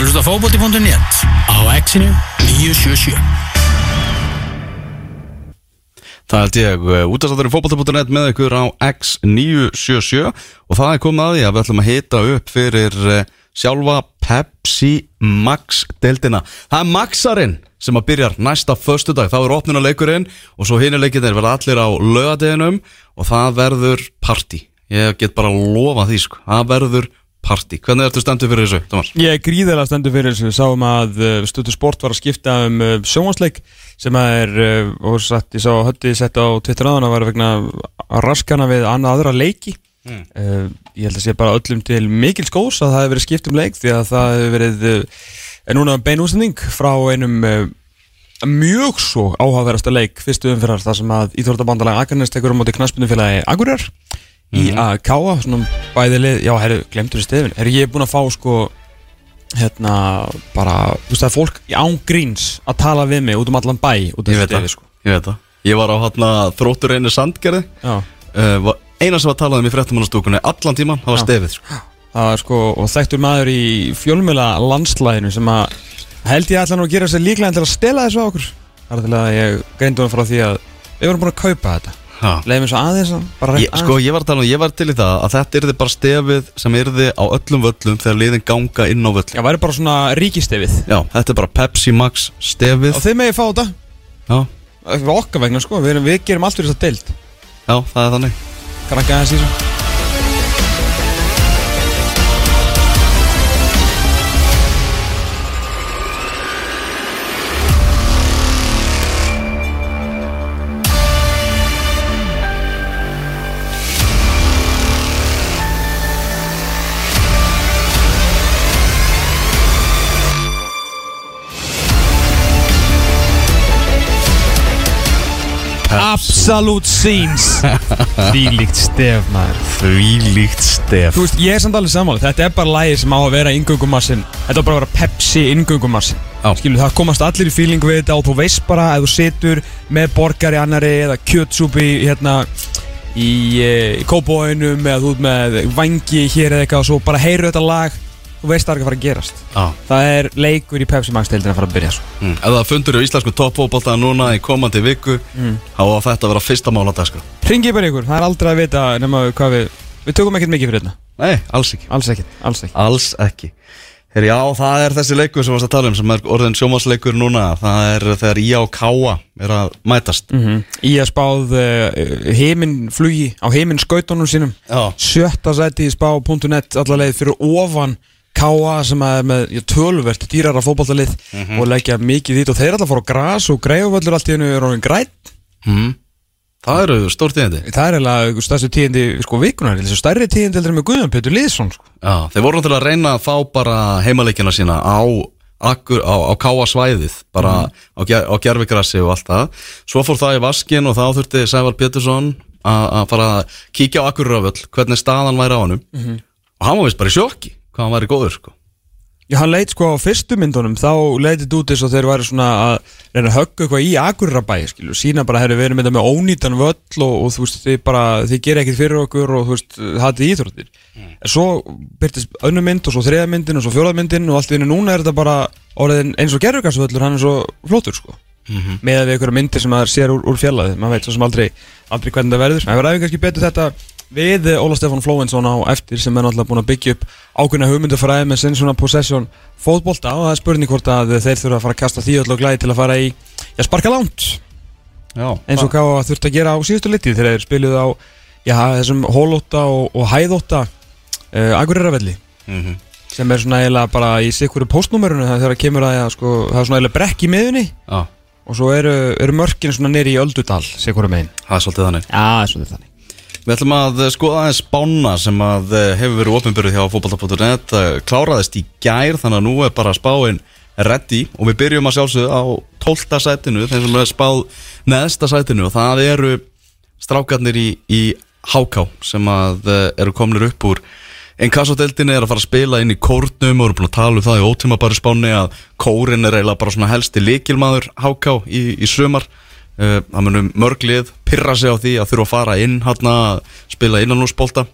að hlusta fókbóti.net á exinu 977 Það held ég, útastáttur í fókbalta.net með ykkur á X977 og það er komið að því að við ætlum að hita upp fyrir eh, sjálfa Pepsi Max deildina. Það er Maxarinn sem að byrjar næsta förstu dag, þá er opnunuleikurinn og svo hinn er leikinir verða allir á lögadeginum og það verður party. Ég get bara að lofa því sko, það verður party. Hvernig ertu standið fyrir þessu, Thomas? Ég er gríðarlega stendur fyrir þessu, við sáum að uh, Stötu Sport var að skipta um uh, sjónvarsleik sem er, uh, og satt, ég sá hötti sett á Twitter aðan að vera vegna raskana við annað aðra leiki Mm. ég held að sé bara öllum til mikil skós að það hefur verið skipt um leik því að það hefur verið er núna bein útsending frá einum mjög svo áhugaverðasta leik fyrstu umfyrir þar sem að Íþórtabandalag Akarnes tekur á móti knaspunumfélagi Akureyrar í að káa svona bæði lið, já, herru, glemtur í stefin herru, ég er búin að fá sko hérna, bara, þú veist það er fólk án gríns að tala við mig út um allan bæ út af Ég þessu veit það, stefi, sko. ég veit það. Ég var á hérna þróttur einu sandgerði uh, eina sem var talað um í fréttamannastúkunni allan tíman, það var Já. stefið sko. það er sko, og þekktur maður í fjölmjöla landslæðinu sem að held ég ætla nú að gera sér líklega til að stela þessu á okkur það er til að ég greindi hún frá því að við vorum búin að kaupa þetta Leiðum við svo aðeins að Ég, sko, ég var tala um, ég var til í það að þetta yrði bara stefið sem yrði á öllum völlum þegar liðin ganga inn á völl Já, væri bara svona ríkistefið Já, þetta er bara Pepsi Max stefið. Og þið megið fá þetta. Já, við okkar vegna sko, við, við gerum allt fyrir þess að deild. Já, það er þannig. Krakka aðeins í þessu Absolute scenes. Þvílíkt stef maður. Því líkt stef. Þú veist, ég er samt alveg sammála. Þetta er bara lægi sem á að vera inngöngumassin Þetta á bara að vera Pepsi inngöngumassin Já. Skilu, það komast allir í feeling við þetta og þú veist bara að þú situr með borgar í annari eða kjötsúpi hérna í, eh, í kópóinum eða þú ert með vangi hér eða eitthvað og svo bara heyru þetta lag þú veist það er ekki að fara að gerast. Já, Það er leikur í Pepsi Max deildin að fara að byrja svo. mm. Ef það fundur í íslensku toppfótbolta núna í komandi viku Mm. þá á þetta að vera fyrsta mál á dagskrá. Ringið bara ykkur, það er aldrei að vita nema hvað við Við tökum ekkert mikið fyrir þetta Nei, alls ekki. Alls ekkert, alls ekki. Alls ekki. Her, Já, það er þessi leikur sem varst að tala um sem er orðin sjómasleikur núna. Það er þegar Ía og Káa er að mætast. Mm Í að spáð uh, heiminflugi á heiminskautunum sínum Káa sem er með já, tölvert dýrara fótballtalið og leggja mikið þýtt og þeir allar fóru á gras og greiðuvöllur allt í hennu er orðin grætt mm. það eru stór tíðindi. Það er eiginlega stærstu tíðindi sko vikunar, þessu stærri tíðindi heldur með Guðjón Pétur Lýðsson sko. Já, þeir voru til að reyna að fá bara heimaleikina sína á, akkur, á, á káa svæðið bara á, ger- á gerfigrassi og allt það. Svo fór það í vaskin og þá þurfti Sævar Pétursson að fara að kíkja á akkurraföll hvernig staðan væri á honum. Og hann var vist bara í sjokki hvað hann væri góður sko. Já, hann leit sko á fyrstu myndunum þá leitið út eins og þeir væri svona að reyna að högga eitthvað í Akurabæ skilju, sína bara, herri, við erum þetta með ónýtan völl og, og þú veist, þið bara, þið gerir ekkert fyrir okkur og þú veist, hatið íþróttir. En svo byrtist önnu mynd og svo þriða myndin og svo fjóða myndin og allt hennu núna er þetta bara orðin eins og gerðugarsvöllur hann er svo flottur sko. Með að við einhverja myndir sem maður sér úr, úr fjallaði maður veit svo sem aldrei, aldrei hvernig það verður við við Óla Stefán Flóvensson á eftir sem er náttúrulega búin að byggja upp ákveðna hugmyndafræði með sinn svona possession fótbolta og það er spurning hvort að þeir þurfa að fara að kasta því öll og glæði til að fara í já, sparka lánt eins og hvað þurft að gera á síðustu litið þegar þeir spiluðu á já, þessum hólótta og, og hæðótta uh, Akureyravelli. Mm sem er svona eiginlega bara í sikuru postnúmerunu þegar það kemur að sko, það er svona eiginlega brekk í miðunni Já, og svo eru, eru mörkin svona nýri í öldudal sikuru megin Við ætlum að eh, skoða aðeins spána sem að eh, hefur verið ofinbyrjuð hjá fótbolta.net eh, kláraðist í gær þannig að nú er bara spáin ready og við byrjum að sjálfsögðu á 12. sætinu þeim sem er spáð neðsta sætinu og það eru strákarnir í, í HK sem að eru komnir upp úr Inkasso-deildinni er að fara að spila inn í kórnum og eru búin að tala um það í ótíma bara spáni að kórin er eiginlega bara svona helsti líkilmaður HK í, í sumar Uh, það munum mörglið pyrra sig á því að þurfa að fara inn hann að spila innanúsbolta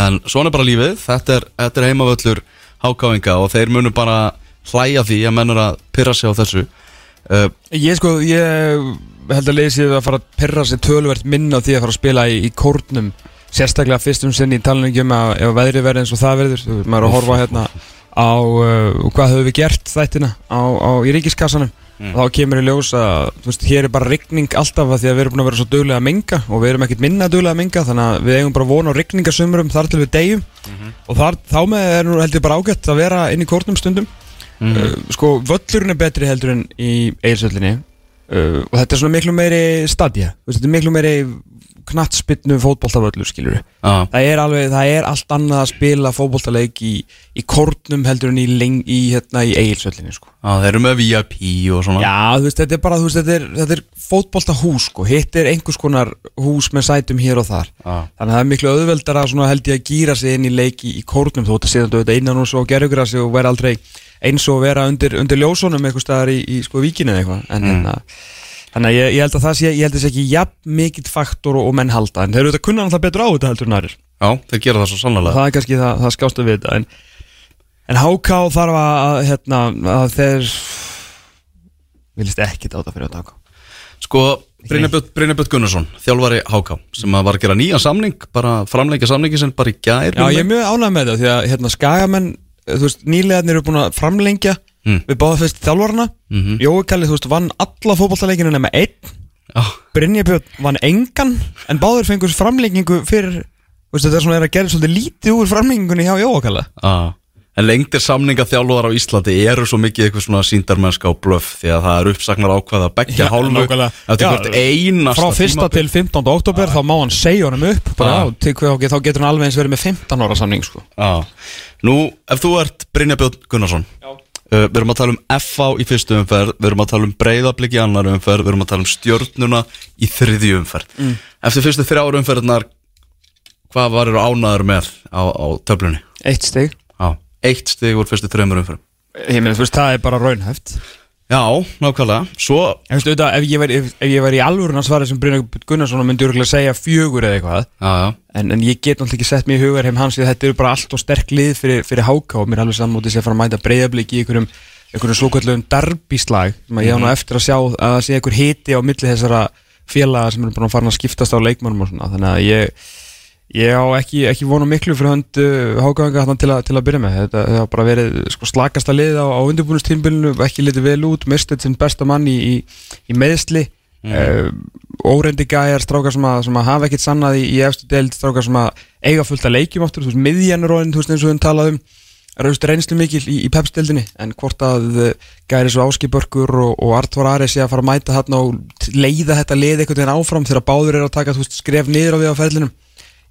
en svona er bara lífið. Þetta er, þetta er heimavöllur hákáinga og þeir munu bara hlæja því að mennur að pyrra sig á þessu. Uh, Ég sko, ég held að leysi að fara að perra sig tölvert minna því að fara að spila í, í kórnum sérstaklega fyrstum sinni í talningum að ef veðrið verður eins og það verður maður er að horfa hérna á uh, hvað höfum við gert þættina á, á, í ríkiskassanum? Og þá kemur í ljós að þú veist, hér er bara rigning alltaf að því að við erum búin að vera svo duglega að menga og við erum ekkert minna duglega að menga þannig að við eigum bara von á rigningasumrum þar til við deyjum. Og þar, þá með er nú held ég bara ágætt að vera inn í kórnum stundum. Uh, sko völlurinn er betri heldur en í eilsöllinni uh, og þetta er svona miklu meiri stadja þetta er miklu meiri knattspinnu fótboltavöllur skilur á, það er alveg, það er allt annað að spila fótboltaleik í, í kórnum heldur en í, í, hérna, í eilsöllinni sko. á, þeir eru með VIP og svona. Já, þú veist, þetta er bara, veist, þetta er, þetta er fótboltahús sko, hitt er einhvers konar hús með sætum hér og þar. Á, þannig að það er miklu auðveldara svona held ég að gýra sig inn í leik í, kórnum. Þó þetta séðan þetta innan og svo gerður sig og vera aldrei eins og vera undir, undir ljósónum eitthvað staðar í, í sko víkinu eða eitthvað. En mm. þannig að ég, ég held að það sé ég held að það sé ekki jafn mikill faktor og, og menn halda. En þeir eru þetta kunna alltaf betur á þetta heldur en aðrir. Já, þeir gera það svo sannlega það er kannski það, það skástu við þetta. En, en HK þarf að, hérna, að þeir viljast ekki dáta fyrir að taka Sko, Brynjabjörn Gunnarsson, þjálfari HK sem að var að gera nýjan samning bara framleika samningi sem bara í gær. Já, ég er mjög ánægð með þetta því að hérna, skagamenn, þú veist, nýlegaðnir eru búin að framlengja Mm. við báða fyrst þjálfarna Mhm. Jói Kalli, þú veist, vann alla fótballtaleikinu nema einn Já, Brynjabjörn vann engan en báður fengur framlengingu fyrir þú veist, þetta er svona er að gera svolítið lítið úr framlengingunni hjá Jói Kalli á. En lengdir samninga þjálfar á Íslandi eru svo mikið eitthvað svona síndarmennska og blöff því að það er uppsagnar ákveða að beggja Já, hálfu eftir hvert einasta frá fyrsta til 15. oktober þá má hann segja honum upp bara, á, þá getur hann alveg eins verið með 15 ára samning sko. Nú, ef þú ert Brynjabjörn Gunnarsson uh, Við erum að tala um FA í fyrstu umferð Við erum að tala um breyðablík í annar umferð Við erum að tala um stjörnuna í þriðju umferð. Mm. Eftir fyrstu þrjár umferðnar Hvað varir ánæður með á, á töflunni? eitt stig. Já, eitt stig úr fyrstu þreymur umferð ég meina, þú veist, það er bara raunhæft Já, nákvæmlega. Svo, En veistu, auðvitað, ef ég væri, ef, ef ég væri í alvörun að svara sem Brynjar Gunnarsson myndi örgulega segja fjögur eða eitthvað. Já, já. En, en ég get náttúrulega ekki sett mig í hugar heim hans því að þetta eru bara allt og sterk lið fyrir, fyrir háka og mér er alveg sammótið sé að fara að mæta breyðablík í einhverjum, einhverjum svokallum darbíslag sem að ég á nú eftir að sjá að það sé einhver hiti á milli þessara félaga sem eru bara farin að skiptast á leikmannum og svona. Þannig að ég ég á ekki, ekki vonu miklu fyrir hönd uh, hákaðanga til, að- til að byrja með. Þetta har bara verið sko, slakasta lið á, á undirbúinustímbilinu, ekki litið vel út. Mistið sinn besta mann í, í, í meðsli mm. óreindi gæjar, strákar sem að, sem að hafa ekkert sannað í, í efstu deild, strákar sem að eiga fullt að leikjum áttur, þú veist, miðjanur og þú veist eins og við talaðum raust reynslu mikil í, í pepsdeildinni en hvort að uh, gæri svo áskibörkur og, og Artur Ari sé að fara að mæta þarna og leiða þetta lið einhvern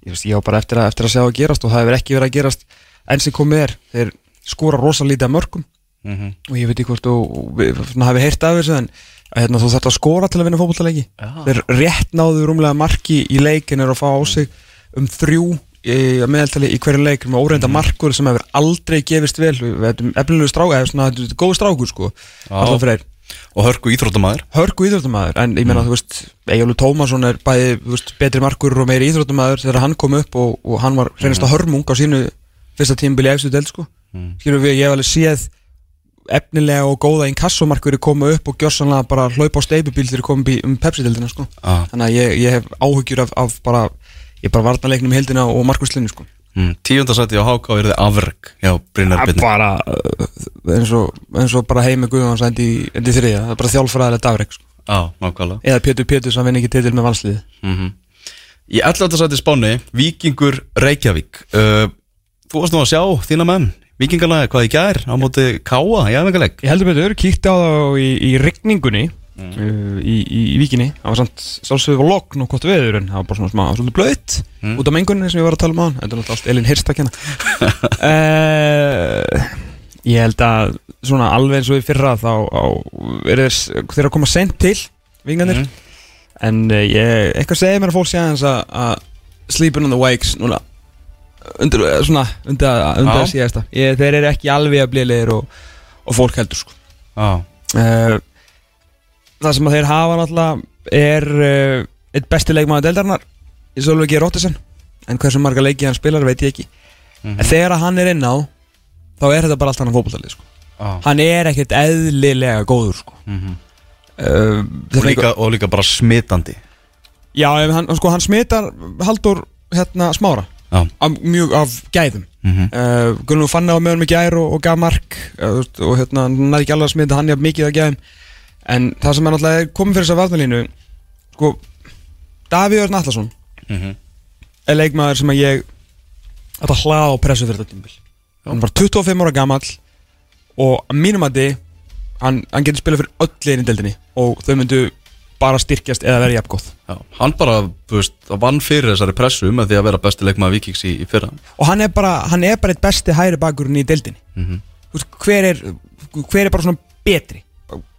ég, á bara eftir að, eftir að sjá að gerast og það hefur ekki verið að gerast enn sem komið er þeir skora rosa lítið að mörgum mm og ég veit ekki hvort og, og svona hafi heyrt af þessu en að, hérna, þú þarft að skora til að vinna fótbollaleiki þeir rétt náðu rúmlega marki í leikin er að fá á sig um þrjú að meðaltali í hverju leik með óreynda markur sem hefur aldrei gefist vel við veitum efnilegu stráku eða svona er góð strákur sko Arnar Freyr Og hörku íþróttamæður hörku íþróttumæður en ég meina þú veist Egilur Tómasson er bæði veist, betri markur og meiri íþróttumæður þegar hann kom upp og, og hann var reynast að hörmung á sínu fyrsta tímabili efstu del sko. Skilur við, ég hef alveg séð efnilega og góða inkassomarkur koma upp og gjörsanlega bara hlaupa á steipubíl þegar komum í um Pepsi-dildina sko. Já. þannig að ég, ég hef áhyggjur af, af bara ég bara varnaleiknum í heldina og markurslunni sko mm. Tíundasæti á HK er þið afreg Já, Brynjar Það er Byrni bara uh, eins og, eins og bara heimi Guðjóns endi, endi þriðja, það er bara þjálfræðilega dagreik sko. Já, nákvæmlega eða Pétur Pétur sem vinn ekki titil með valsliði mm Í 11. sæti Spáni, Víkingur Reykjavík uh, Þú varst nú að sjá þína menn Víkingarna hvað í gær á móti Káa í æfingarleik Ég heldur betur, kíkti á það í, í rigningunni uh, í, í, í víkinni. Það var samt sálsögðu var lokn og gott veður en það var bara svona smá, svolítið blöytt út af mengunni sem ég var að tala um á hann þetta er náttúrulega allt Elin Hirst að kenna. Uh, Ég held að svona alveg eins og í fyrra þá er þeir að koma sent til vinganir en uh, ég, eitthvað segir mér að fólk sé aðeins að, sleeping on the wakes núna. Undir, eh, svona, undir, að- ég, þeir eru ekki alveg að bliðlegir og, og fólk heldur sko. Uh, það sem að þeir hafa náttúrulega er uh, eitt besti leikmaður deildarinnar í Sölvöki Róttisen en hversu marga leiki hann spilar veit ég ekki en þegar að hann er inn á þá er þetta bara allt annað fótboltalið sko. ah. hann er ekkert eðlilega góður sko. Mhm. uh, og, líka, og líka bara smitandi já, hann, sko, hann smitar Haldur hérna smára Já. af, mjög af gæðum Mhm. uh, Gunnum fann á með hann með gær og, og gaf mark uh, og hérna, hann næði ekki alveg að smita hann jafn mikið af gæðum en það sem er náttúrulega komið fyrir þess að varnalínu sko, Davíð Örn Allarsson Mhm. er leikmaður sem að ég ætla að hlaða á pressu fyrir þetta tímbil hann var 25 ára gamall og að mínum að þið hann, hann getur spilað fyrir öll liðin í deildinni og þau myndu bara styrkjast eða vera jafngóð hann bara, veist, vann fyrir þessari pressu með því að vera besti leikmaður Víkings í, í fyrra. Og hann er bara, hann er bara eitt besti hæri bakurinn í deildinni. Mhm. Þú veist, hver, er, hver er bara svona betri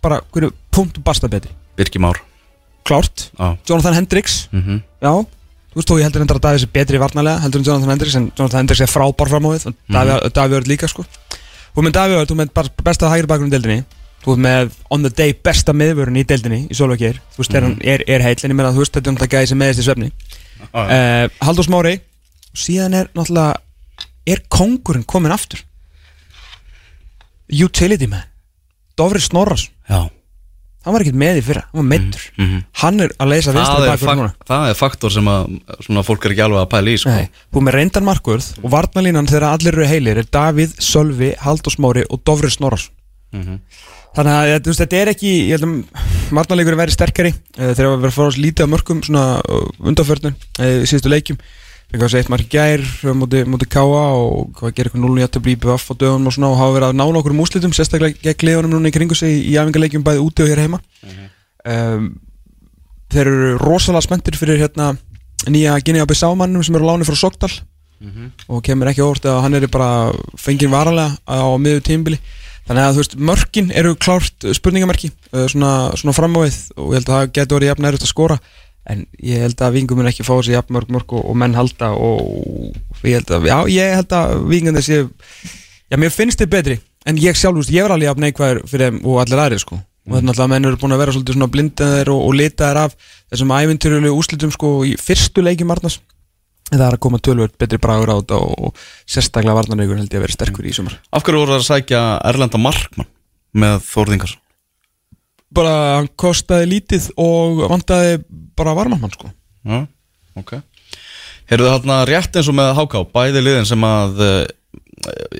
bara hver er punkt og basta betri? Birki Már. Klárt, Já, Jonathan Hendricks. Mhm. Já, þú veist þó ég heldur endur að Davíð sé betri varnalega heldur en Jonathan Hendricks en Jonathan Hendricks er frábár fram á við og Davíð Davíð Örn líka sko. Þú með Davíð Örn, þú með besta hægri bakurinn í deildinni þú með on the day besta miðvörun í deildinni í Solveigir, þú veist, mm hann er, er heill en ég meina þú veist, þetta er náttúrulega gæði sem meðist í svefni. Uh, Haldur Smári síðan er náttúrulega er kongurinn komin aftur? Utility man Dofri Snorras, Já hann var ekkert með í fyrra hann var meittur, mhm. hann er að leysa er bakur núna það er faktor sem að svona fólk er ekki alveg að pæla í sko. Er með reyndan markvörð og varnalínan þegar allir eru heilir er Davíð, Sölvi, Haldur Smári og Dofri Snorras Mhm. þannig að veist, þetta er ekki ég held að varnalíkur er verið sterkari uh, þegar að vera að fara á lítið á mörgum svona uh, undanförnum í síðustu leikjum fengið að segja eitt mark í gær uh, móti, móti Káa og hvað gerir eitthvað 0 jættu blípi vaff á dögunum og svona og hafa verið að nána okkur um úslitum sérstaklega gegn liðunum núna í kringu sig í æfingarleikjum bæði úti og hér heima. Um, þeir eru rosalega spenntir fyrir hérna nýja Ginni Abbi Sámannum sem eru láni frá Sogdal. Og kemur ekki óvart að hann er bara fengið varalega á miður tímbili þannig að þú veist, mörkin eru klárt spurningamerki, uh, svona, svona framávið og ég held að það getur verið að skora en ég held að vingum mun ekki fá þessi jafn mörg og, og menn halda og ég held að, já, ég held að vingum þessi, já, mér finnst þið betri en ég sjálf, þú veist, ég var alveg jafn neikvæður fyrir þeim og allir aðrir, sko. Og þetta náttúrulega menn eru búin að vera svolítið svona blindaðir og, og litaðir af þessum ævintýrulegu úslitum sko í fyrstu leikjum Arnars. Það er að koma tölvöld betri bragur á þetta og, og sérstaklega varnarleikur held ég að vera sterkur í sumar. Af hverju voru það að sækja Erlenda Markmann með Þórðingar bara hann kostaði lítið og vantaði bara varmamann sko. Já, ok. Heyrðu þarna rétt eins og með HK bæði liðin sem að uh,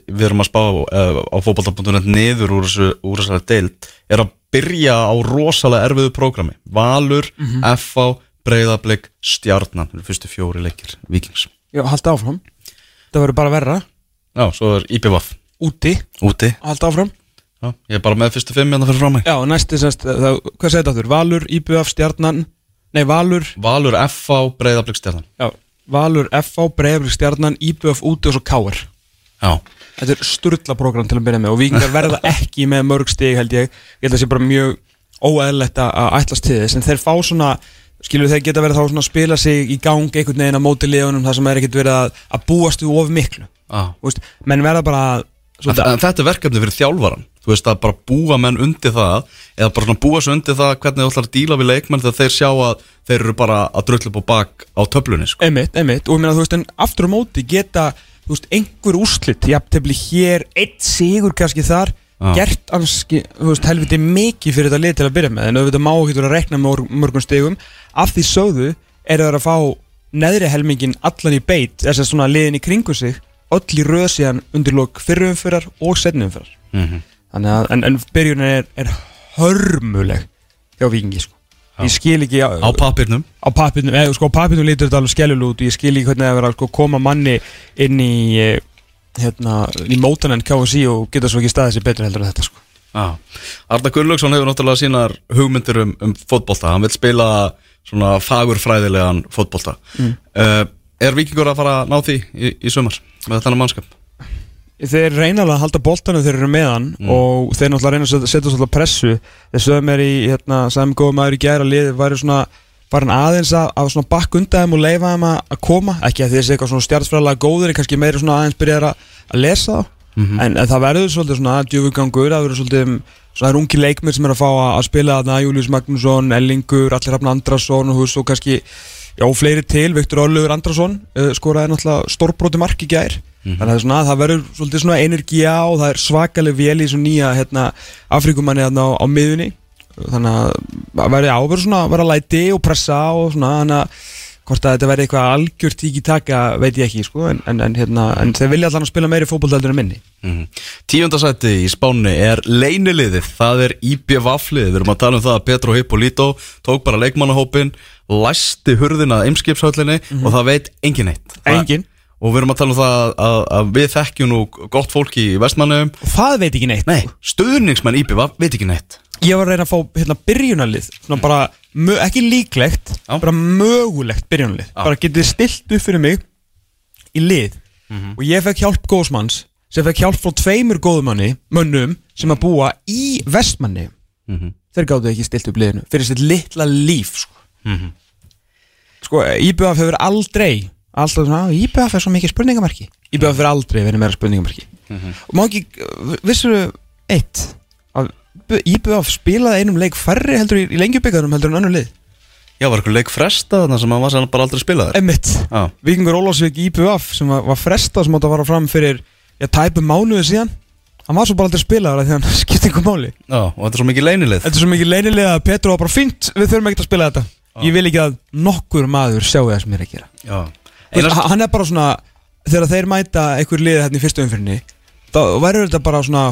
við erum að spá uh, á fótbolta.net niður úr þessari deild er að byrja á rosalega erfiðu prógrami. Valur, FH, Breiðablik Stjarnan, það eru fyrstu fjóri leikir Víkings. Já, halda áfram. Það verður bara verra. Já, svo er IPVAF Úti, úti. Halda áfram Já, ég er bara með fyrstu fimm hérna fyrir frá mig Já, næsti semst, það, hvað segir þetta aftur? Valur, IBF, Stjarnan Nei, Valur, Valur, FH, Breiðablik Stjarnan. Já, Valur, FH, Breiðabrik, Stjarnan, IBF úti og svo Káar Já, Þetta er sturla program til að byrja með og vikingar verða ekki með mörg stig held ég. Ég held að það sé bara mjög óæðilegt að ætlast til þess en þeir fá svona skilur þeir geta verið þá svona að spila sig í gang einhvern veginn á móti liðunum þar sem er ekkert verið að, að búast við of miklu. Ah. Þú veist, menn verða bara að- En, en þetta er verkefni fyrir þjálfaran Þú veist að bara búa menn undir það Eða bara svona búa svo undir það hvernig þú ætlar að díla við leikmenn Þegar þeir sjá að þeir eru bara að drullu upp á bak á töflunni sko. einmitt, einmitt. Og ég meina þú veist en aftur á móti geta þú veist einhver úrslit jafntefli hér eitt sigur kannski þar Já. gert anski, þú veist helviti mikið fyrir þetta lið til að byrja með. En auðvitað má ekki vera að rekna mörg- mörgum stigum. Af því sögðu eru það að fá neðri helmingin allan í beit þess að svona liðin í kringu sig öll í röð síðan undir lok fyrru umfyrar og setni umfyrar mm þannig að en, en byrjunin er, er hörmuleg hjá vikingi sko. ég skil ekki Á papirnum á pappirnum, eða sko á pappirnum lítur þetta alveg skellul út og ég skil ekki hvernig það er að sko, koma manni inn í eh, hérna, í mótanen KSI og geta svo ekki staðið sér betur heldur en þetta sko ah. Arna Gunnlaugsson hefur náttúrulega sínar hugmyndir um, um fótbolta Hann vil spila svona fagurfræðilegan fótbolta mm. Er vikingur að fara að ná því í, í sumar með þennan mannskap? Þeir reyna að halda boltanum þeir eru með hann og þeir náttúrulega reyna að setja, svolítið pressu. Þeir sögum er í, hérna, sagðum góðum maður í gæra lið væri svona hann aðeins að, að svona bakk undan þeim og leifa þeim að, koma. Ekki að þessi eitthvað svona stjartfræðilega góður en kannski meiri svona aðeins byrjar að, að lesa þá. En, en það verður svolítið svona djöfugangur það verður svolítið svona þær ungi leikmir sem er að fá að, að spila þarna Július Magnússon, Ellingur, Allir Rafn Andrasson og, veist, og kannski Já, fleiri til, Viktor Orlugur Andrason uh, skoraði náttúrulega stórbróti mark í gær. Þannig að það, er svona, það verður svolítið svona energía og það er svakaleg vel í svona nýja hérna, Afrikumanni hérna á, á miðunni Þannig að það verður áverður svona að vera læti og pressa og svona Þannig að hvort að þetta verði eitthvað algjört tíki taka veit ég ekki sko En, en, en, hérna, en þeir vilja allan að spila meiri fótboltældur en minni. Mm Tíundasætti í Spáni er leiniliðið, það er IBVF-liðið, við erum að tala um það að Petro Hippolito tók bara leikmannahópin, læsti hurðina að ymskipshöllinni og það veit engin neitt. Það- Enginn. Og við erum að tala um það að, að við þekkjum nú gott fólk í vestmannum. Og það veit ekki neitt Nei, stuðningsmenn IBVF veit ekki neitt. Ég var að reyna að fá hérna byrjunarlið Svona bara, ekki líklegt Já. Bara mögulegt byrjunarlið Já. Bara getið stilt upp fyrir mig Í lið Og ég fekk hjálp góðsmanns Sem fekk hjálp frá tveimur góðumanni Mönnum sem að búa í vestmanni Þeir gáðu ekki stilt upp liðinu Fyrir sitt litla líf Sko, sko IBF hefur aldrei Alltaf svona, IBF er svo mikið spurningamarki IBF hefur aldrei verið meira spurningamarki Og má ekki, vissur eitt? Að IBF spilaði einum leik færri heldur í, í lengjubikarum heldur en önnur lið? Já, var eitthvað leik fresta þarna sem hann var sem bara aldrei spilaður. Emmitt, Já. Víkingur Ólafsvík IBF sem var, var frestað sem átt að fara fram fyrir já, tæpum mánuði síðan. Hann var svo bara aldrei spilaður af því hann skipti ykkur máli. Já, og þetta er svo mikið leinilið. Þetta er svo mikið leynilega að Petru var bara fínt við þurfum ekkert að spila þetta Ég vil ekki að nokkur maður sjáu það sem ég er að gera. Veist, Hann er bara svona þegar þeir mæta einhver liði hérna í fyrstu umfyrinni þá verður þetta bara svona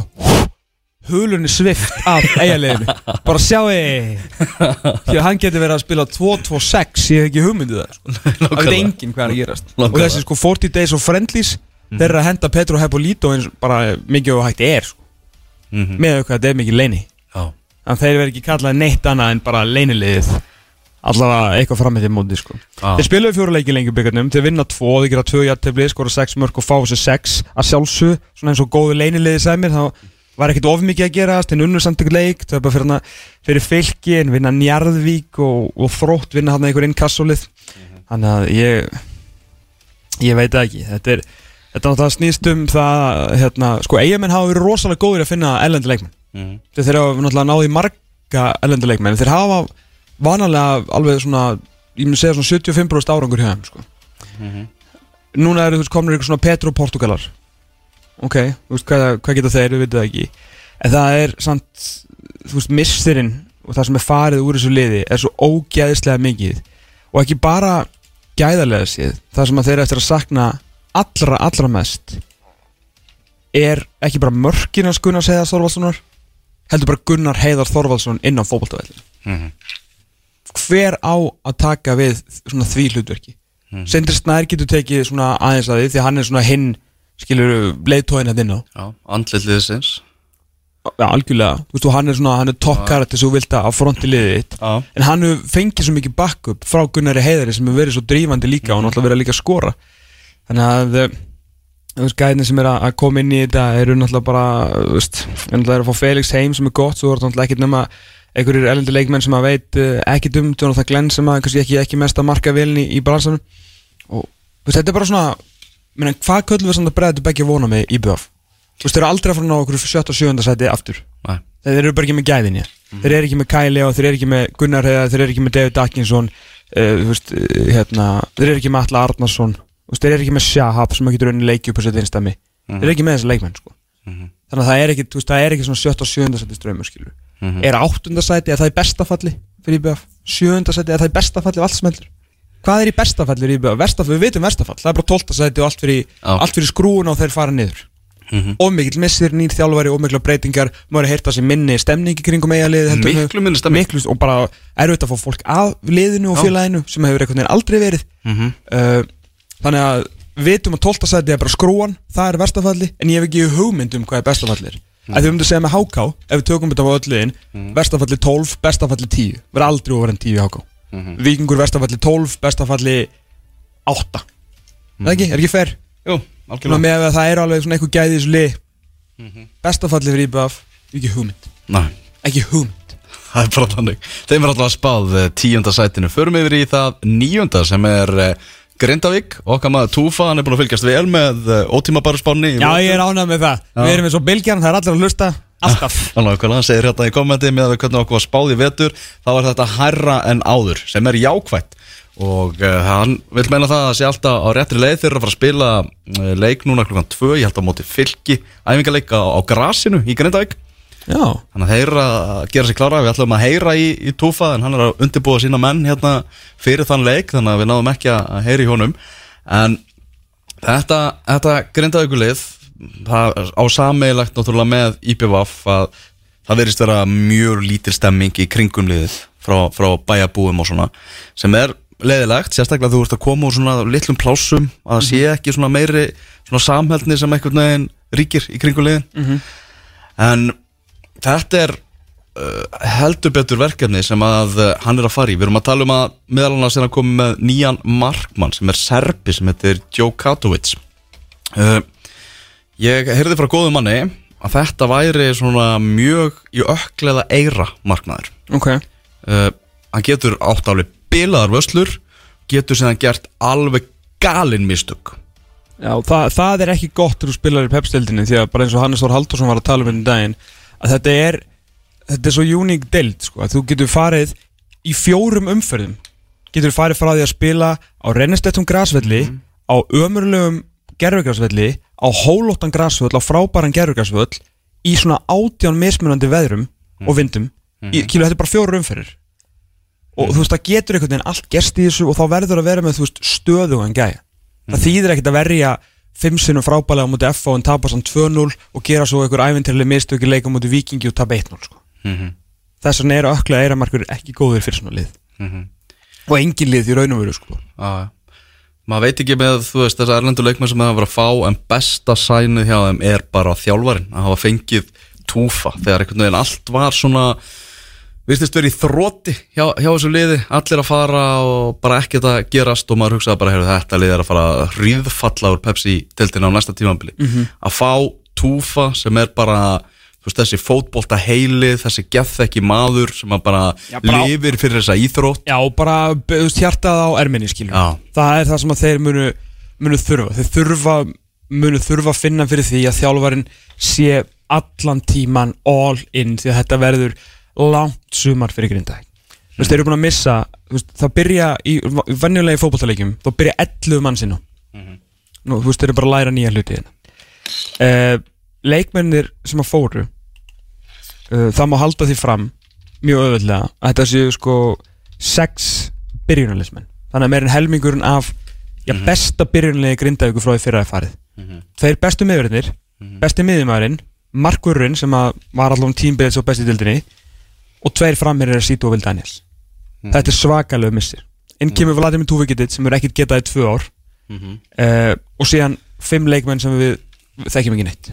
hulunni svift af eigaliðinu bara sjáu því að hann getur verið að spila 2-2-6 ég hef ekki hugmyndið það sko. það veit enginn hvað er að gerast. Og Nákvæmlega. þessi sko 40 days of friendlies þeir eru að henda Petro Hepolito eins bara mikið og hægt er sko, Mhm. með auðvitað þetta er mikið leini Já. en þeir verður ekki kallað neitt annað en bara leiniliðið allavega eitthvað fram með þeim móti sko. Já. þeir spilaðu fjóra leiki lengi byggarnum. Þeir vinna tvo, þeir gera tvö jættefli skora sex mörg og fá þessi sex. Að sjálfsög svona eins og góðu leiniliði sæmir þá var ekkert of mikið að gerast. En unnur samt ykkur leik það er bara fyrir, fyrir fylki en vinna Njarðvík og, og þrótt vinna hann einhver innkassolið. Þannig að ég ég veit ekki. Þetta er Þetta snýst um það, hérna, sko, eigamenn hafa verið rosalega góðir að finna ellendi leikmenn. Mhm. þeir þeir hafa náttúrulega náði marga ellendi leikmenn þeir hafa vanalega alveg svona ég myndi segja svona 75% árangur hjá þeim sko. núna eru þú veist komnir ykkur svona Petro Portugalar ok, þú veist hvað, hvað geta þeir, við veitum það ekki en það er samt þú veist mistirinn og það sem er farið úr þessu liði er svo ógæðislega mikið og ekki bara gæðarlega séð það sem að þeir eftir að sakna allra, allra mest er ekki bara mörkin að Gunnar Heiðar Þorvaldssonar heldur bara Gunnar Heiðar Þorvaldsson inn á fótboltavellin Mhm. Hver á að taka við svona því hlutverki? Mm. Sindri Snær getur tekið svona aðeins að því því að hann er svona hinn skilur leiðtóin hérna inn á. Já, andlit liðsins. Já, algjörlega, þú veist, hann er svona, hann er karakter sem þú vilt að fronti liðið þitt. Já. en hann fengið svo mikið backup frá Gunnari Heiðari sem hefur verið svo drífandi líka og náttúrulega verið að líka skora. Þannig að eh, þú veist, gæðin sem er að að koma inn í þetta eru náttúrulega bara, þú veist er náttúrulega er að fá Felix heim sem er gott svo er þetta náttúrulega ekkit nema einhverjir elendi leikmenn sem að veit uh, ekki um, Jonathan Glenn sem að ekki, ekki mest að marka vilni í, í bransanum og veist, þetta er bara svona menn, hvað köllum við samt að bregða til begge vona með IBF þú veist, þeir eru aldrei að fara ná okkur 7. og 7. sæti aftur Nei. þeir eru bara ekki með gæðin ja. þeir eru ekki með Kæli og þeir eru ekki með Gunnar Heiðar þeir eru ekki með David Atkinson uh, veist, uh, hérna, þeir eru ekki með Alla Arnarsson veist, þeir eru ekki með Shahab sem að getur unni leiki upp á sitt einstami þeir eru ekki með þessi leikmenn sko. þannig að það er ekki, það er ekki svona 7. og 7. sæti ströymur skilur er 8. sæti, er það í bestafalli fyrir IBF, 7. sæti, er það í bestafalli og allt sem heldur hvað er í bestafalli fyrir IBF, Vestafall, við vitum bestafall það er bara 12. sæti og allt fyrir, allt fyrir skrúun og þeir fara niður Mhm. og mikill missir, nýr þjálfari og mikla breytingar maður er að heyrta sér minni stemningi kringum eigalið Miklu og bara erfitt að fá fólk af liðinu og félaginu sem hefur einhvern veginn aldrei verið Mhm. uh, þannig að við vitum að 12. sæti er bara skrúan það er verstafalli, en ég hef ekki hugmynd um hvað er bestafalli er mm. að þið myndum segja með HK ef við tökum þetta á öll liðin verstafalli 12, bestafalli 10 verður aldrei ofar en 10 í HK Víkingur verstafalli 12, bestafalli 8 mm. ekki, er ekki fair? Jú, algjörlega. með að það er alveg svona eitthvað gæði í þessu lið. Bestafalli fyrir IBF Ekki hugmynd. Nei. Ekki hugmynd. Það er bara þannig. Þeim er alltaf spáð eh, tíunda sætinu. Förum yfir í það níunda sem er uh, Grindavík Okkar maður Túfa, hann er búin að fylgjast vel með uh, ótímabæru spánni Já, ég er ánægð með það. Við erum eins og bylgjan, það er allir að hlusta. Alltaf. Þannig að hann segir hérna í kommenti með að hvernig okkur var spáð í vetur þá er þetta hærra en áður sem er jákvætt. Og uh, hann vil meina það að sé alltaf á réttri leið eru að fara að spila uh, leik núna klukkan 2, ég held að móti fylki. Æfingaleik á, á grasinu í Grindavík Já, þannig að eru að gera sér klára. Við ætlum að heyra í, í Túfa en hann er að undirbúa sína menn hérna fyrir þann leik þannig að við náðum ekki að að heyra í honum. En þetta, þetta er á sameigilegt náttúrulega með IPVAF að það verðist vera mjög lítil stemming í kringum liðið frá, frá bæjabúum og svona sem er leiðilegt, sérstaklega þú ert að koma úr svona litlum plásum að það sé ekki svona meiri svona samhældni sem veginn ríkir í kringum liðin. En þetta er uh, heldur betur verkefni sem að uh, hann er að fara í. Við erum að tala um að meðal annars er að koma með nýjan markmann sem er serbi sem heitir Joe Katovic uh, ég heyrði frá góðum manni að þetta væri svona mjög í ökleða eira markmaður. Ok. Uh, hann getur átt alveg bilaðar vöslur getur sem hann gert alveg galinn mistök. Já, það, það er ekki gott þegar þú spilar í pepstildinni því að bara eins og Hannes Þór Haldursson var að tala um hérna um daginn að þetta er þetta er svo uník deild sko, að þú getur farið í fjórum umferðum. Getur farið frá því að spila á rennestettum grasvelli á ömurlegum gerfugrasvelli á hólóttan grasvöll á frábæran gerfugrasvöll í svona átján mismunandi veðrum og vindum. Í, kílu, þetta er bara fjórum umferðir. Og þú veist það getur einhvern veginn allt gerst í þessu og þá verður að vera með þú veist stöðugan gæja. Það þýðir ekkert að verja fimm sinnum frábælega á múti F og en tapa samt 2-0 og gera svo einhver æfintilega mistöki leika á múti Vikingi og tapa 1-0 sko. þess vegna eru ökla eiramarkur ekki góðir fyrir svona lið og engin lið í raun og veru sko. Já, maður veit ekki með þú veist þessar erlendu leikmenn sem það var að fá en besta sænið hjá þeim er bara þjálfarin að hafa fengið túfa þegar einhvern veginn allt var svona virtist verið í þrótti hjá, hjá þessu liði. Allir að fara og bara ekkert að gerast og maður hugsaði bara, heyrðu þetta lið er að fara að hríðfalla úr Pepsi deltina á næsta tímambili að fá túfa sem er bara veist, þessi fótbolta heili þessi gethekki maður sem bara, Já, bara lifir fyrir þessa íþrótt. Já, bara hjartað á erminni skilur Já. það er það sem þeir munu, munu þurfa. Þeir þurfa, munu þurfa að finna fyrir því að þjálfarin sé allan tíman all in því að þetta verður langt sumar fyrir grindag þú veist, þeir eru búin að missa veist, það byrja í venjulegi fótballtaleikjum þá byrja 11 mann sinna nú, þú veist, þeir eru bara að læra nýja hluti hérna. uh, leikmennir sem að fóru uh, það má halda því fram mjög öðvöldlega að þetta séu sko sex byrjunarleismenn þannig að meirinn helmingurinn af já, besta byrjunarlegi grindavíku frá því fyrra er farið. Þeir bestu miðurinnir besti miðjumæðurinn, markurinn sem var allavega tímbilið svo besti dildinni og tveir framherrir er Sito og Vil Daniels. Þetta er svakalega missir. Inn kemur Vladimir Tuvikitit sem er ekkert getað í tvö ár. Uh, og síðan fimm leikmenn sem við, við þekkjum ekki neitt.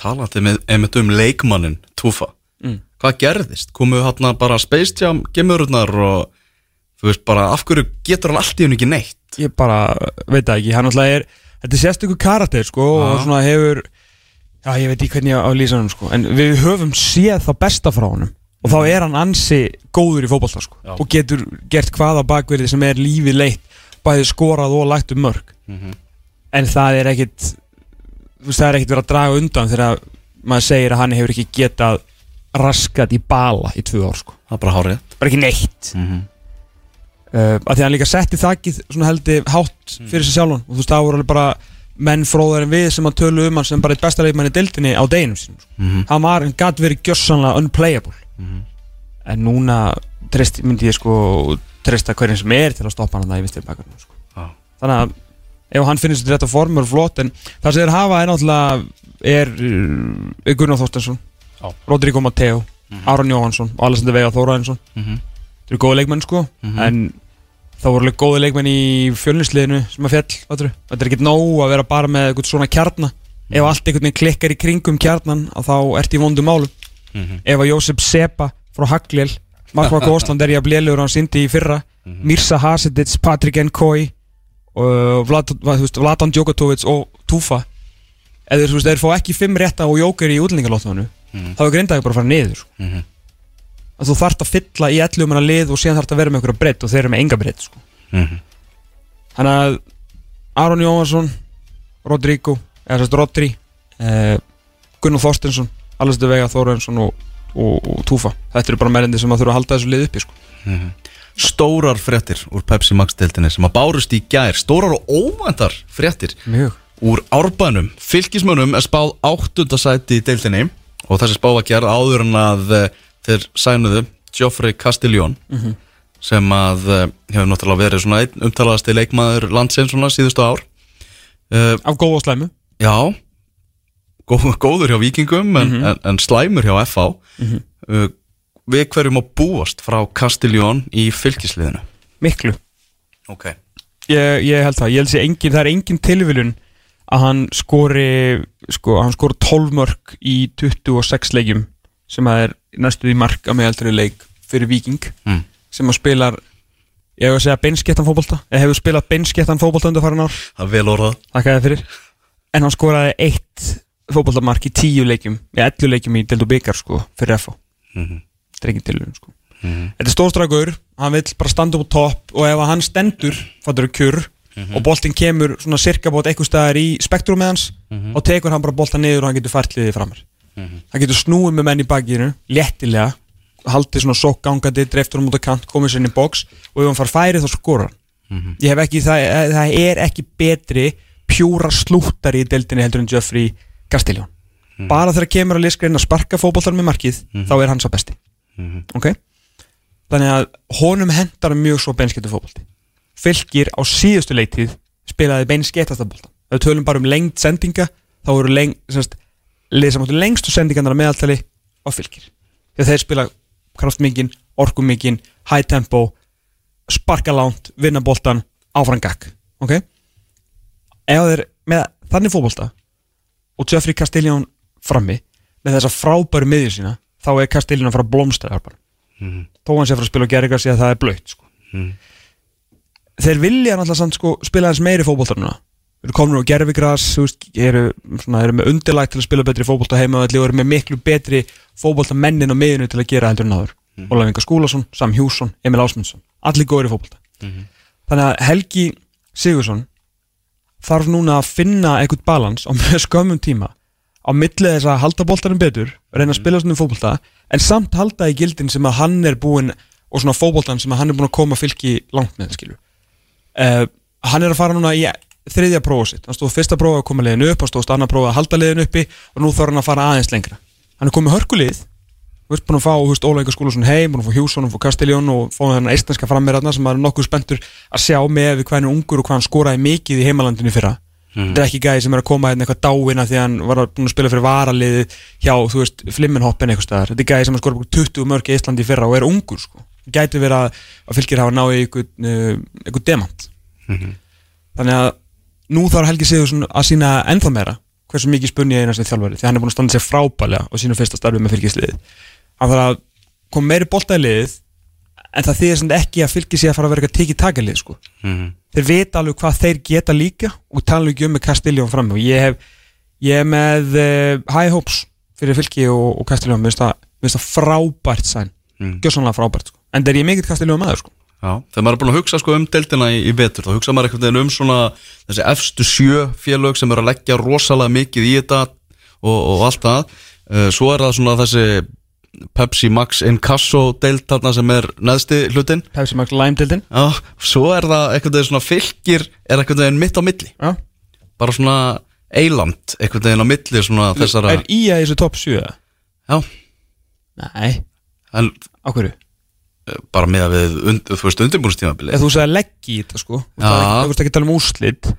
Talandi með, einmitt um leikmannin Túfa, Mm. hvað gerðist? Komu hérna bara Jam gemururnar og þú veist bara af hverju getur hann allt í henni ekki neitt? Ég bara veit ekki, hann alltaf er þetta er sérstökur karakter sko og Já. svona hefur já ég veit ekki hvernig ég á að lýsa hann sko. En við höfum séð það besta frá honum og þá er hann ansi góður í fótbolta sko. Og getur gert hvaða bakverði sem er lífið leitt bæði skorað og lagt um mörg en það er ekkit það er ekkit verið að draga undan þegar maður segir að hann hefur ekki getað raskat í bala í tvö ár sko. Það er bara hárið bara ekki neitt. Mhm. uh, að því hann líka setti þakkið heldur hátt fyrir sig sjálfan. Og þú veist það voru alveg bara menn fróðar en við sem að tölu um hann sem bara eitt besta leikmann í deildinni á deginum sínum sko. Mhm. hann var, hann gæti verið gjössanlega unplayable en núna treyst, myndi ég sko treysta hverjum sem er til að stoppa hann það í vinstri bakarnum sko. Já. þannig að ef hann finnir sér þetta formur flott en það sem þeir hafa er náttúrulega er uh, Gunnar Þorstensson Já. Rodrigo Mateo Aron Jóhansson og Alessandr Veiga Þóraðinsson Mhm. Þeir eru góði leikmenn sko En það voru alveg góði leikmenn í fjölnisliðinu sem að fjall fattarðu. Þetta er ekkert nóg að vera bara með eitthvað svona kjarna Ef allt einhvern veginn klikkar í kringum kjarnan að þá ert í vondum málum Ef að Jósef Sepa frá Hagljel Markva Gósland er ég að blélugur hann sindi í fyrra. Mirsa Hasidic, Patrik Nkoi og Vlad, Vladan Djokotovic og Tufa. Þeir, þú veist, þeir fá ekki fimm rétta og jóker í útlendingalóttunum þá er grindaði bara að fara niður. Mhm. að þú þarft að fylla í 11 manna lið og síðan þarft að vera með einhverja breytt og þeir eru með enga breytt sko. Mhm. Þannig að Aron Jóhansson Rodrigo, eða sérst Rodri eh, Gunnar Þorstensson Allastu Vega Þórensson og, og, og Túfa Þetta eru bara mennindi sem að þurfa að halda þessu lið uppi sko. Mhm. stórar fréttir úr Pepsi Max deildinni sem að bárust í gær. Stórar og óvæntar fréttir Mjög. úr árbænum. Fylgismönnum er spáð áttundasæti í deildinni og þessi spá var gerð áður en að eh, þeir sænuðu Geoffrey Castiglione sem að eh, hefur náttúrulega verið svona einn umtalaðasti leikmaður landsins svona síðustu ár. Uh, Af góð og slæmu. Já góður hjá vikingum en, en, en slæmur hjá FH uh, við hverjum að búast frá Castiglione í fylgisliðinu? Miklu. Ok. Ég, ég held það, ég held að engin, það er engin tilviljun að hann skori sko, hann skori 12 mörg í 26 leikjum sem að er næstuð í mark að meðaldri leik fyrir Viking Mm. sem að spilar ég hef að segja beinskettan fótbolta. Ég hefur spilað beinskettan fótbolta undir farin ár? Það er vel orðað. Þakka þið fyrir. En hann skoraði eitt fótboltamark í 10 leikjum í 11 leikjum í Deldo Byggar sko fyrir FH Mhm. þetta er engin tilviljun sko Þetta er stórstrækur, hann vill bara standa upp á topp og ef hann stendur, fattur kjur og boltinn kemur svona cirka bót eitthvað staðar í spektrum með hans og tekur hann bara boltan niður og hann getur fært liðið framar. Hann getur snúið með menn í bakinu léttilega, haldið svona sokk gangandi, dreiftur hann út á kant, komið sér inn í box og ef hann far færið þá skorar hann. Ég hef ekki, það, það er ekki betri pjúra slúttari í deildinni heldur en Jeffrey Castelljón bara þegar kemur að liskreina að sparka fótboltar með markið, þá er hann svo besti. Ok? Þannig að honum hendar mjög svo beinskettu fótbolti. Fylgir á síðustu leitið spilaði beinsketasta bolta ef við tölum bara um lengd sendinga þá eru leng, semst, lið sem áttu lengstu sendingarnar að meðaltali á fylgir þegar þeir spila kraftmikinn, orkumikinn high tempo sparka lánt, vinna boltan áfram gakk, ok? Ef þeir með þannig fótbolta og Jeffrey Castelljón frammi með þessa frábæru miðjur sína þá er Castelljón að fara að blómstra þar bara þó hann sé að fara að spila og gera sig að það er blöyt sko. þeir vilja náttúrulega samt sko, spila hans meiri fótboltar núna. Eru komin á gerfigras eru, svona, eru með undirlægt til að spila betri fótbolta heima og eru með miklu betri fótbolta mennin á miðinu til að gera heldur en áður. Mm. Ólaf Inga Skúlason, Sam Hjússon, Emil Ásmundsson. Allir góður í fótbolta. Þannig að Helgi Sigursson þarf núna að finna einhvern balans á skömmum tíma á milli þess að halda boltanum betur reyna að spila svona fótbolta en samt halda í gildin sem að hann er búinn og svona fótboltan sem að hann er búinn að koma fylki langt með skilju uh, hann er að fara núna í þriðja prófa sitt, hann stóð fyrsta prófa að koma liðinu upp hann stóðst annar prófa að halda liðinu uppi og nú þarf hann að fara aðeins lengra. Hann er komið hörkulið Þú veist, búin að fá, þú veist, Óla Inga Skúlason heim, búin að fá Hjússon og fá Castelljón og fá þennan eistneska frammeirarna sem maður er nokkuð spenntur að sjá með hvað hann er ungur og hvað hann skoraði mikið í heimalandinu fyrra. Þetta er ekki gæði sem er að koma hérna eitthvað dáina því að hann var búin að spila fyrir varaliðið hjá, þú veist, Flimmenhoppen eitthvað staðar. Þetta er gæði sem að skora 20 mörg í Íslandi fyrra og er ungur, sko. Gæti verið að, að fylgir hafa náið eitthvað, uh, eitthvað demant. Þannig að nú hann með þarf að koma meiri bolta í liðið en það þýðir sem ekki að fylgis ég að fara að vera eitthvað tekið takalið sko. þeir vita alveg hvað þeir geta líka og tala ekki um með Castelljón fram og ég hef, ég hef með uh, high hopes fyrir fylgi og, og Castelljón mér finnst það- það frábært sæn mm. gjössanlega frábært sko. en það er ég mikill Castelljón maður sko. Já, þegar maður er búin að hugsa sko um deildina í, í vetur þá hugsa maður veginn um svona þessi efstu sjö félög sem eru að leggja rosalega mikið í þetta og, og allt það uh, svo er það svona þessi Pepsi Max Incasso deild þarna sem er neðsti hlutin Pepsi Max Lime dildin Já, svo er það einhvern veginn svona fylgir er einhvern veginn mitt á milli. Já. bara svona eiland einhvern veginn á milli svona þessara er í að þessu top 7 Já, nei, en á hverju? uh, bara með að við und, þú veist undirbúrstímabili Ef þú segir leggja í þetta sko. Þú Já. veist ekki- þú veist ekki að tala um úrslit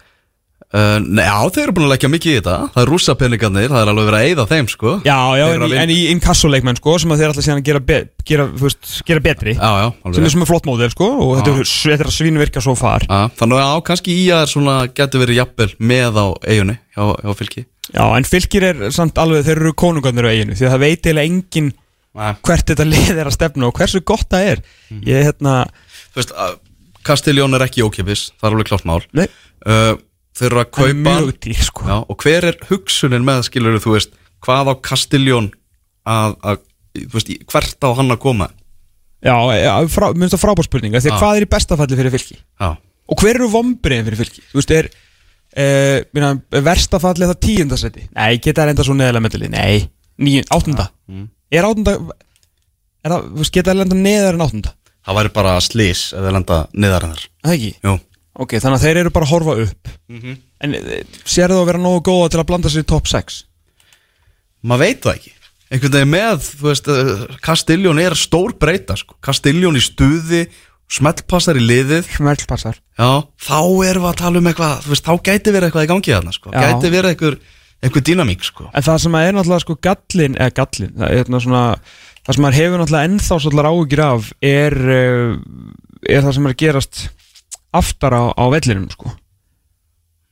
Uh, nei, já, þeir eru búin að leggja mikið í þetta. Það er rússa peningarnir, það er alveg verið að eyða þeim sko. Já, já, en, vinna. en í inkassoleikmenn sko sem þeir alltaf síðan að gera, be, gera, veist, gera betri. Já, já, sem er er flott módel sko og þetta er, þetta er að svinvirka svo far. Já, þannig að á, kannski í að er svona getur verið jafnvel með á eigunni hjá, hjá fylki. Já, en fylgir er samt alveg, þeir eru konungarnir á eiginu því að það veit eiginlega engin hvert þetta lið er að stefna og hversu gott það er. Ég, hérna, að Kastiljón er ekki ókipis, það er alveg klárt mál. Uh, Þeir eru að það kaupa dýr sko já, Og hver er hugsunin með, skilur þú veist Hvað á Kastiljón að, að þú veist, hvert á hann að koma Já, já frá, minnst það frábár spurninga því að hvað er í bestafalli fyrir fylki? Já, Og hver eru vombriðin fyrir fylki? Þú veist, er uh, minna, verstafalli er það tíundasæti? Nei, geta það enda svo neðalega meðli? Nei, níu, áttunda Er áttunda er það, þú veist, geta það enda neðar en áttunda? það væri bara slís ef þeir lenda niðar en þar Það ekki? Jú, Ok, þannig að þeir eru bara að horfa upp En eh, sér þú að vera nógu góða til að blanda sér í top 6? maður veit það ekki einhvern veginn með, þú veist Castellón er stór breyta sko. Castellón í stuði, smellpassar í liðið Smellpassar Já, þá erum við að tala um eitthvað þú veist, þá gæti verið eitthvað í gangi þarna sko. Já. gæti verið eitthvað, eitthvað dýnamík sko. En það sem er náttúrulega sko gallin eða gallin, það er hérna svona það sem maður hefur náttúrulega ennþá svolítið áhugir af er, er það sem er gerast aftar á, á vellinum sko.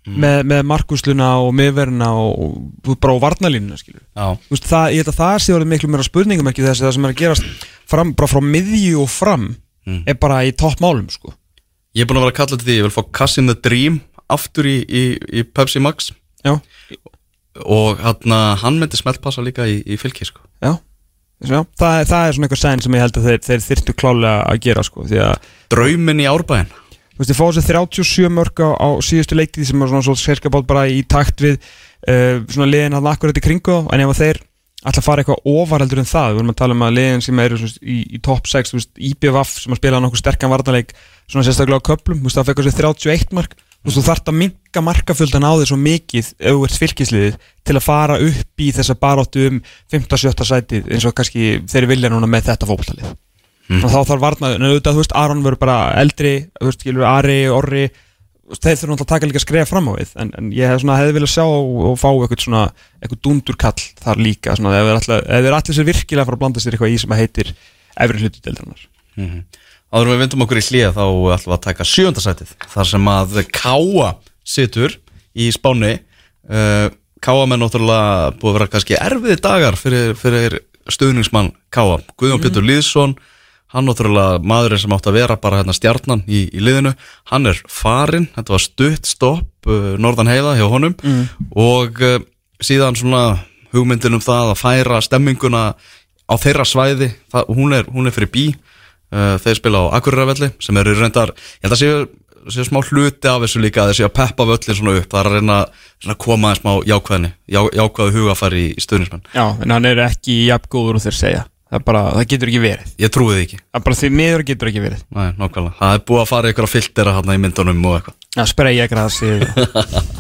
Með, með markusluna og miðverna og, og bara á varnalínuna skilur veist, það, ég held að það sé orðið miklu meira spurningum ekki þessi það sem er að gerast fram, bara frá miðju og fram er bara í toppmálum sko. Ég er búin að vera að kalla til því ég vil fá Cassin the Dream aftur í, í, í Pepsi Max. Já, og hann, hann myndi smellpassa líka í, í fylki sko. já, já það, það er svona eitthvað sæn sem ég held að þeir, þeir þyrftu klálega að gera sko að Draumin í árbæðin Þú veist, þið fá þessi 37 mörg á, á síðustu leiktíð sem er svona svona sérskapátt bara í takt við uh, svona liðin að akkurat í kringu en ef þeir ætla að fara eitthvað ofar heldur en það, við vorum að tala um að liðin sem eru í, í top 6, þú veist, IBVF sem að spila nokkuð sterkan varnarleik svona sérstaklega á köplum, þú veist, það fekk þessi 31 mark. Þú veist, þú þarft að minka markafjöldan á þig svo mikið ef þú ert fylgisliðið til að fara upp í þessa baróttu um 15-17 sætið eins og kannski þeir vilja núna með þetta fótballtalið og þá þarf varnaður, en auðvitað, þú veist, Aron verður bara eldri, þú veist, skilur, Ari, Orri þeir þurfum náttúrulega að taka líka skref fram á við. En, en ég hef svona, hefði viljað sjá og, fá eitthvað svona, eitthvað dundurkall þar líka, svona, ef þeir allir, sér virkilega fara að blanda sér eitthvað í sem að heitir efri hlutu deildarinnar. Áður en við vindum okkur í hlýja þá ætlum við að taka sjöndasætið þar sem að Káa situr í spáni uh, Káa með náttúrulega búið að vera kannski erfiði dagar fyrir, fyrir stuðningsmann Káa. Guðjón Pétur Lýðsson hann náttúrulega maðurinn sem átt að vera bara hérna stjarnan í, í liðinu hann er farinn, þetta var stutt stopp uh, norðan heiða hjá honum. Og uh, síðan svona hugmyndin um það að færa stemminguna á þeirra svæði það, hún, er, hún er fyrir bí. Uh, þeir spila á Akureyravelli sem eru reyndar, ég held að séu, séu smá hluti af þessu líka að séu að peppa völlin svona upp, það er að reyna svona að koma aðeins smá jákvæðni, já, jákvæðu hugafæri í, í stuðnismenn, Já, en hann er ekki jafn góður og þeir segja það, bara, það getur ekki verið. Ég trúi því ekki. Það bara því miður getur ekki verið. Nei, nákvæmlega, það er búið að fara ykkur að filtera hérna í myndunum og eitthvað. Að spreyja grasi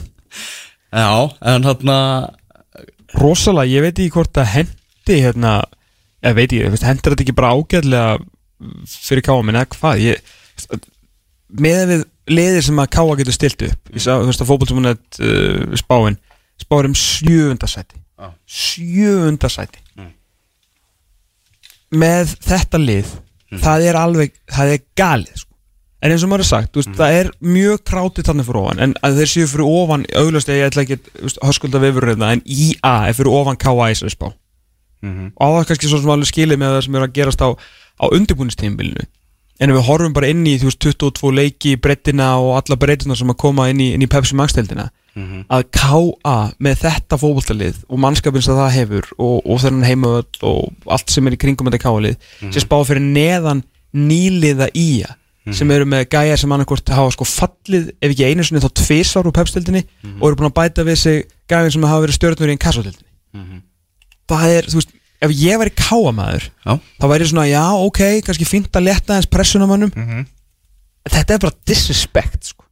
Já, en hérna rosalega, ég veit ekki hvort það hendi hérna, ég veit ekki, hendur þetta ekki bara ágæðlega fyrir káamin eða hvað? Ég, með við liðir sem að káa getur stilt upp ég sá, þú veist að fótboltumunett uh, spáin, spáir um sjöundasæti Já. sjöundasæti með þetta lið það er alveg, það er galið sko. en eins og maður er sagt, veist, það er mjög krátið þannig fyrir ofan, en að þeir séu fyrir ofan auglast, ég ætla ekki höskulda hérna, en IA er fyrir ofan KA í þessari spá. Og á það kannski svo sem alveg skilið með það sem er að gerast á, á undirbúinistímbilinu en við horfum bara inn í þú veist 22 leiki, brettina og alla breytina sem að koma inn í, inn í Pepsi Max-deildina að KA með þetta fótboltalið og mannskapin sem það hefur og, og þennan heimavöld og allt sem er í kringum þetta KA-lið sem spá fyrir neðan nýliða ía sem eru með gæjar sem annarkvort hafa sko fallið ef ekki einu sinni þá tvisvar úr Pepsi-deildinni og eru búin að bæta við sig gæjar sem hafa verið stjórnur í einn kassadeildinni það er, þú veist, ef ég væri káamaður Já, þá væri ég svona, já, ok, kannski fínt að leta aðeins pressunamannum mm þetta er bara disrespect sko.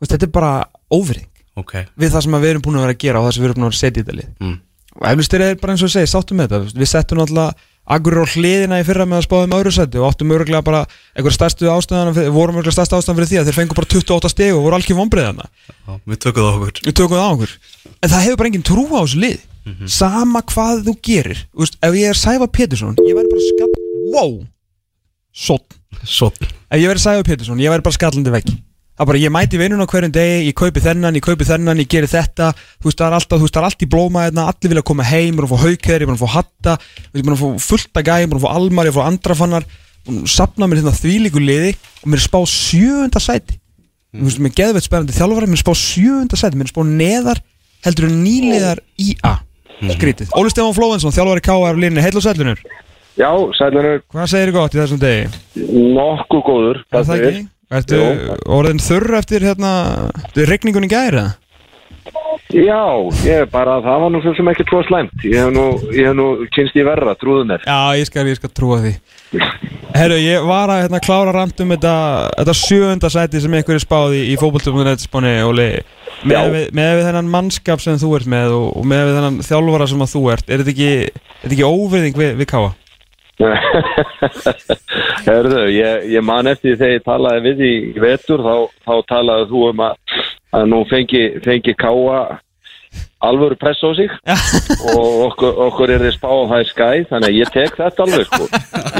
Þetta er bara óvirðing ok. við það sem að við erum búin að vera að gera og það sem við erum búin að vera að setja í þetta lið. Mm. og eflustir er bara eins og ég segi, sáttum með þetta. Við settum náttúrulega Agurir á hliðina í fyrra með að spáðum öðru seti og áttum örgulega bara einhver stærstu ástæðan vorum örgulega stærstu ástæðan fyrir því að þeir fengu bara 28 steg og voru algjör vonbreiðana Við tökum það okkur. Við tökum það okkur. En það hefur bara engin trú á þessu lið. Sama hvað þú gerir. Þú veist, ef ég er Sæfa Pétursson ég væri bara skall wow! Sott Svo, ef ég væri Sæfa Pétursson ég væri bara skallandi vegg það er bara ég mæti vinnun á hverjum degi ég kaupi þennan, ég kaupi þennan, ég geri þetta þú veist það er alltaf, þú veist það er allt í blóma hérna, allir vilja koma heim, ég er að fá haukæður, ég er að fá hatta ég er að fá fullta gæ, ég er að fá almar, ég er að fá andrafannar að sapna mér hérna þvílíku liði og mér er spáð sjöunda sæti þú veist, mér er geðveitt spennandi þjálfari mér er spáð sjöunda sæti, mér er spáð neðar heldur en nýliðar IA skrítið, Óli Stefán Flóvensson, þjálfari K.A. á línni, heil og sælunur Já, sælunur, hvað segir þið gott í þessum degi? nokkuð góður. Er það ekki? Ertu Jú. orðin þurr eftir hérna, regningunni gæri eða? Já, ég bara, það var nú svo sem ekki tvo slæmt. Ég hef nú, ég hef nú kynst í verra, trúðu mér. Já, ég skal, ég skal trúa því Herru, ég var að hérna, klára rand um þetta, þetta sjöunda sæti sem einhverju spáði í fótboltum.net spáni, Óli Já. með, með við þennan mannskap sem þú ert með og, og með við þennan þjálfara sem þú ert er þetta ekki, er þetta ekki óviðing við, við Káa? Hörðu, ég, ég man eftir þegar ég talaði við í vetur þá, þá talaði þú um að, að nú fengi, fengi káa alvöru press á sig og okkur, okkur er þið spá á hæð skæ þannig að ég tek þetta alveg sko.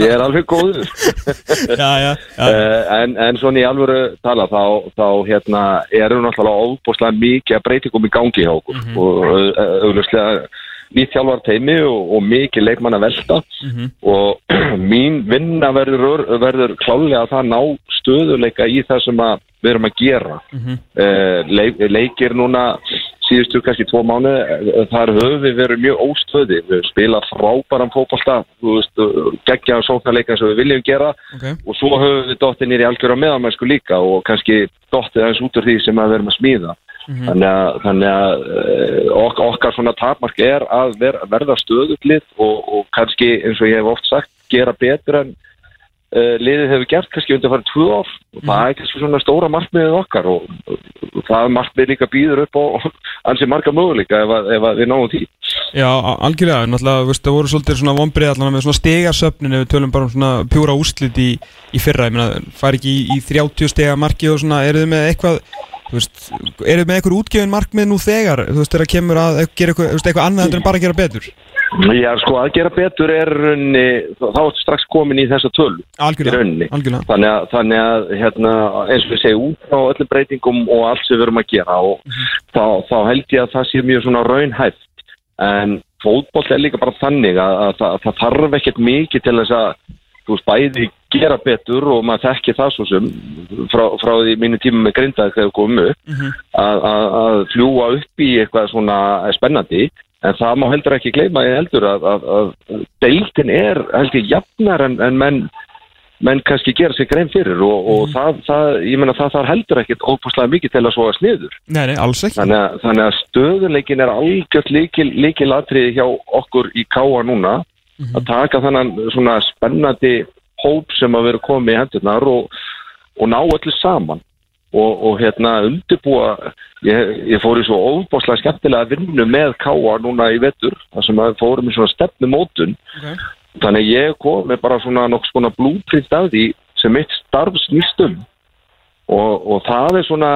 Ég er alveg góður. Já, já, já. uh, en, en svona í alvöru tala þá, þá hérna erum náttúrulega ofbúslega mikið að breytingum í gangi hjá okkur og uh, auðvitað nýtt þjálfar teimi og, og mikið leikmann að velta og mín vinna verður, verður klálega að það ná stöðuleika í það sem við erum að gera. Mm leik, leikir núna síðustu kannski tvo mánu þar höfum við verið mjög óstöði við frábæran fótbolta þú veist, geggja sóknarleika sem við viljum gera. Ok. og svo höfum við dottið nýri algjör á meðanmennsku líka og kannski dottið aðeins út úr því sem við erum að smíða. Þannig að, þannig að eh, ok, okkar svona tapmark er að ver, verða stöðuglið og, og kannski eins og ég hef oft sagt gera betur en uh, liðið hefur gert kannski undir farið tvö ár og það er kannski svona stóra markmiðið okkar og, og það markmið líka býður upp á ansi marga möguleika ef, að- ef að við náum því. Já, algjörlega, náttúrulega, veist, það voru svolítið svona vombrið allan með svona stegasöfnin ef við tölum bara um svona pjúra úrslit í, í fyrra, ég meina, fari ekki í, í 30 stega markið og svona, eru þið með eitthvað þú veist, eru þið með eitthvað útgefin markmið nú þegar, þú veist, þegar kemur að gera eitthvað, eitthvað annað en bara að gera betur Já, sko, að gera betur er í rauninni, þá ertu strax komin í þessa tölu í Algjörlega, algjörlega. Þannig að, þannig að hérna, eins og við segjum út á öllum breytingum og allt sem við erum að gera og þá, þá held ég að það sé mjög svona raunhæft. En fótboll er líka bara þannig að, að, það- það þarf ekkert mikið til þess að þú veist, bæði gera betur og maður þekki það svo sem frá, frá því mínu tíma með grindaði þegar við komum upp að, að, að fljúa upp í eitthvað svona spennandi en það má heldur ekki gleyma ég heldur að, að, að deildin er heldur jafnar en, en menn menn kannski gera sig grein fyrir og, og það, það, ég meina það þarf heldur ekkit ópúslega mikið til að svo að sniður Nei, nei, alls ekki. Þannig að, þannig að stöðuleikin er algjört líkil, atriði hjá okkur í káa núna að taka þannan svona spennandi hóp sem að vera komið í hendurnar og, og ná öllu saman og, og hérna undirbúa ég, ég fór í svo óbáslega skemmtilega vinnu með káa núna í vetur þar sem að fórum í svona stefnumótun. Ok. þannig ég kom með bara svona nokkuð svona blúprint af því sem mitt starf snýst um. Og, og það er svona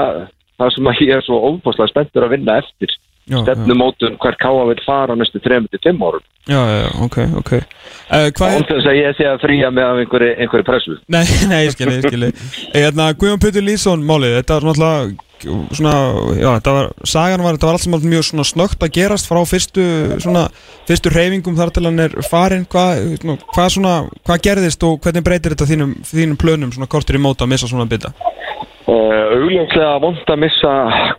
það sem að ég er svo óbáslega spenntur að vinna eftir Stefnumótun hver káa vil fara næstu 3-5 árum. Já, já, ok, ok. Hvað án er, þess að ég sé að fría með af einhverju, einhverju pressu. Nei, nei, ég skilji, ég skilji Hérna, Guðjón Pétur Lýsson málið, þetta var náttúrulega svona, já, þetta var, sagan var, þetta var allt sem mjög svona snögt að gerast frá fyrstu, svona, fyrstu reyfingum þar til hann er farin, hvað, hvað svona, hvað gerðist og hvernig breytir þetta þínum, þínum plönum, svona kortur í móta að missa svona bita? Uh, augljóslega vond að missa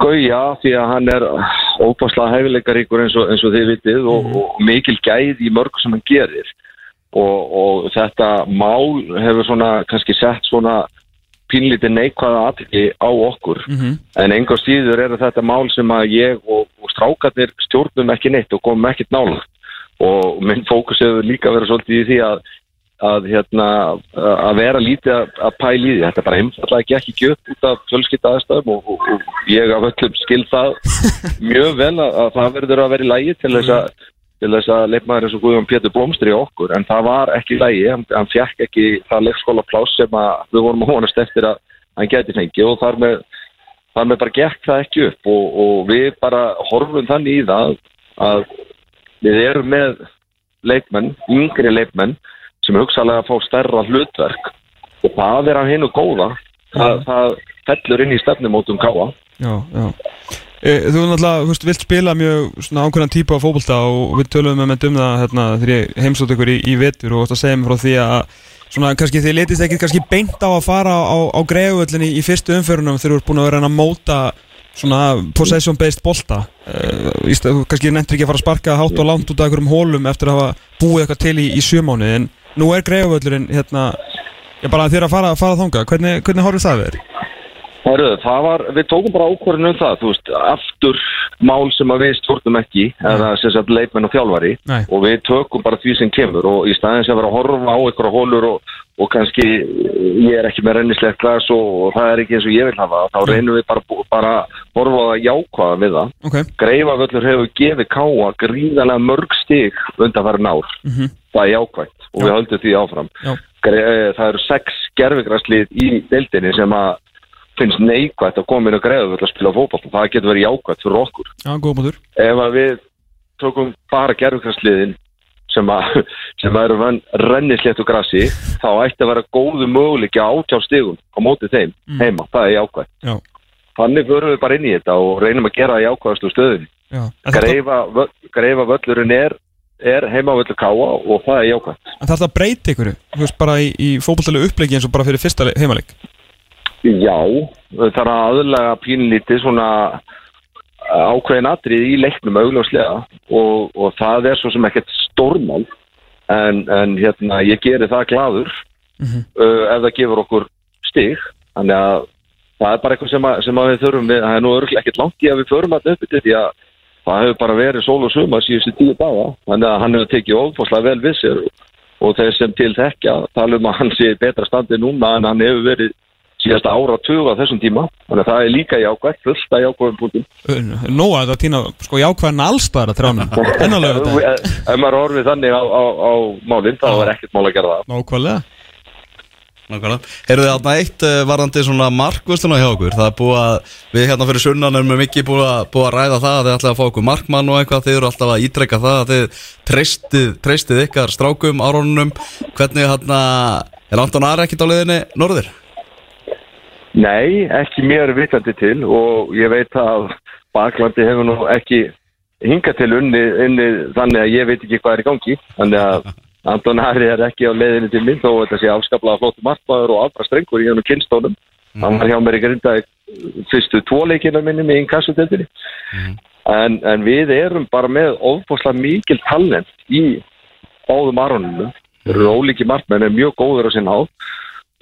Gauja því að hann er óbáslega hefileikaríkur eins eins og þið vitið og, og mikil gæð í mörg sem hann gerir. Og, og þetta mál hefur svona kannski sett svona pínlítið neikvæða aðtæki á okkur. Mm en engar síður er þetta mál sem að ég og, og strákarnir stjórnum ekki neitt og komum ekkert nála og minn fókus hefur líka verið svolítið í því að að, hérna, að vera lítið að, að pæla í því. Þetta er bara heimfallega ekki gjöp út af fjölskylda aðstæðum og, og, og ég af öllum skil það mjög vel að, að það verður að vera í lægi til þess að til þess að leifmaður eins og Guðjón Pétur blómstri okkur. En það var ekki í lægi, hann, hann fjekk ekki það leikskóla pláss sem að við vorum að vonast eftir að hann geti fengið og þar með, þar með bara gekk það ekki upp. Og, og við bara horfum þannig í það að við erum með leikmenn, yngri leikmenn sem hugsalega fá stærra hlutverk. Og það er að hinu góða það, það fellur inn í stefnumótum káa Já, já. E, Þú náttúrulega, vilt spila mjög svona ákveðan típu af fótbolta og við tölum með um það hérna, þegar ég heimsótt ykkur í, í vetur og þú veist að segja mér frá því að svona kannski þið letist ekki kannski beint á að fara á, á greiðuvöllinni í fyrstu umförunum þegar þú ert búin að vera að móta svona possession based bolta þú kannski nefntir ekki að fara að sparka hátt og langt út af einhverjum hólum eftir að hafa búið eitthvað til í, í sjömáni en nú er greiðuvöllurinn hérna, ég bara þér að fara, fara þanga hvernig, hvernig horfir það þér? Herru, það var, við tókum bara ákvörðin um það, þú veist, aftur mál sem að við stjórnum ekki, eða sem sagt leikmenn og þjálfari Nei. og við tökum bara því sem kemur og í staðins að vera að horfa á einhverja hólur og, og kannski ég er ekki með rennislegt glas og, og það er ekki eins og ég vil hafa þá reynum við bara, bara að horfa á það jákvæða við það. Ok, Greifavöllur hefur gefið káa gríðarlega mörg stig undan fara nár það er jákvægt og við höldum því áfram. Já. Eh, það eru sex gerfigraslið í deildinni sem að finnst neikvægt að koma inn á Greifavöll að spila fótboll það getur verið jákvægt fyrir okkur. Já, góð mútur ef við tókum bara gerfigrasliðin sem, að, sem að eru vann rennisléttu grassi þá ætti að vera góðu möguleiki átjá stigum á móti þeim heima, það er jákvægt Já, þannig förum við bara inn í þetta og reynum að gera það já. En þetta- greifa, völl, greifa völlurinn er, er heima völlur káa og það er jákvæmt En það er að breyta ykkur, þú veist, bara í, í fótballtælu uppleiki eins og bara fyrir fyrsta le- heimaleik? Já, það er að aðlaga pínlítið svona ákveðin atrið í leiknum augljóslega og, og það er svo sem ekkert stórmál en, en hérna ég geri það gladur uh, ef það gefur okkur stig. Þannig að það er bara eitthvað sem, að, sem að við þurfum við, það er nú örgulega ekkert langt í að við förum að upp því að það hefur bara verið sól og suma síðustu tíu daga. Þannig að hann hefur tekið ofbáslega vel við sér og, þeir sem til þekkja tala um að hann sé betra standi núna en hann hefur verið síðasta ára tuga þessum tíma. Þannig að það er líka jákvægt, fullt að jákvæðum punktum. Nóa þetta að týna, sko, jákvæðan allstæðar að trjánum. Ennalega þetta ef maður horfið þannig á, á, á málinn þá er ekkert mál að gera það. Nákvæmlega. Nákvæmlega. Heyrðu þið þarna eitt uh, varandi svona markvösluna hjá okkur. Það er búið að, við hérna fyrir sunnan erum við mikið búið að, búið að ræða það að Þið ætlaði að fá okkur markmann og eitthvað. Þið eru alltaf að ítrekka það að þið treystið, treystið ykkar strákum árónunum Hvernig hérna, er Anton Ari ekkert á leiðinni norður? Nei, ekki mér vitandi til og ég veit að Baklandi hefur nú ekki hingað til unni, unni þannig að ég veit ekki hvað er í gangi. Þannig að Anton Harri er ekki á leiðinni til minn þó þetta sé afskaplega flóttu markmaður og afra strengur í hann og kynstónum hann var hjá mér í grinda fyrstu tvoleikina minni með inkassudeldinni en, en við erum bara með ofbúslega mikil talent í báðum þeir eru ólíki markmenn er mjög góður á sinn hátt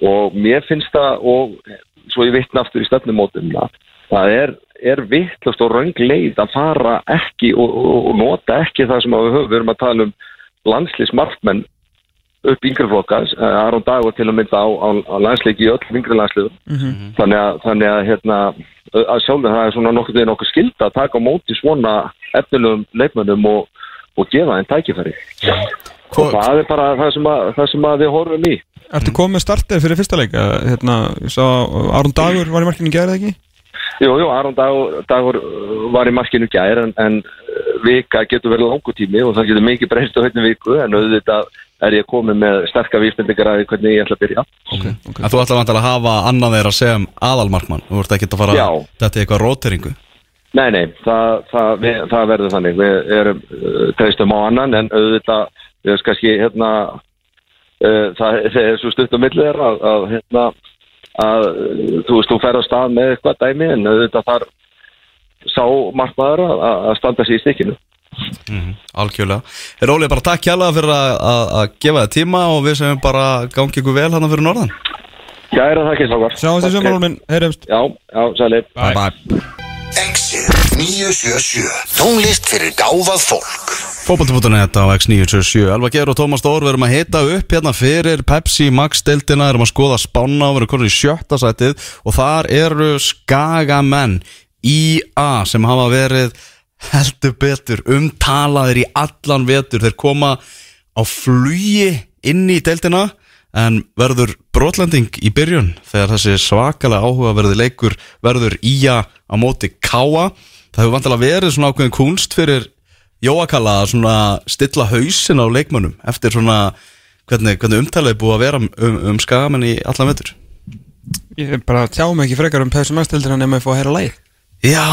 og mér finnst það og svo ég vitna aftur í stefnumótum það er, er vittlust og röng leið að fara ekki og, og, og nota ekki það sem við höfum. Við erum að tala um landslýsmarkmenn upp yngri flokka Aron Dagur til að mynda á, á, á landsleiki í öll yngri landsliðum. Þannig að, þannig að hérna að sjálfur það er svona nokkuð við nokkuð skilda að taka á móti svona efnilegum leikmönnum og, og gefa þeim tækifæri. Og það er bara það sem að, það sem við horfum í Ertu komið með startið fyrir fyrsta leik? Hérna, ég sá Aron Dagur var í markinu gerði ekki? Jú, jú, Aron Dagur, Dagur uh, var í markinu gær en, en uh, vika getur verið langu tími og það getur mikið breyst á hvernig viku en auðvitað er ég komið með sterka vísmyndingar að því hvernig ég ætla að byrja Okay, okay. En þú ætla vantilega að hafa annað þeirra sem aðalmarkmann Þú vart ekki að fara Já. þetta í eitthvað róteringu Nei, nei, það, það, við, það verður þannig við erum uh, treystum á annan en auðvitað við erum kannski hérna það, það er svo stutt á milli þeirra að, að hérna að þú veist, þú fer á stað með eitthvað dæmi en auðvitað þar sá markmaður að, að standa sér í stikkinu Algjörlega. Er Óli bara takk hjálpa fyrir að, að, að gefa þið tíma og við sem bara gangi ykkur vel hann fyrir norðan. Gæra það ekki sávar Sjáum þessi sömur minn, heyrjumst Já, já, sæli Bye. Bye Exit 977 Tónlist fyrir gáfað fólk. Fótbolti.net á X977 Elva Geir og Tómas Dór Við erum að hita upp hérna fyrir Pepsi Max deildina. Erum að skoða spána og Við erum konur í sjötta sætið. Og þar eru skagamenn IA sem hafa verið heldur betur umtalaðir í allan vetur. Þeir koma á flugi inn í deildina En verður brotlending í byrjun Þegar þessi svakalega áhuga verður leikur Verður IA á móti Káa Það hefur vantilega verið svona ákveðin kunst fyrir Jóakalla að svona stilla hausin á leikmönnum eftir svona hvernig, hvernig umtalið er búið að vera um, um skagamenn í allan vetur Ég bara tjá mig ekki frekar um Pepsi Max deildina nema ég fá að heyra læg Já,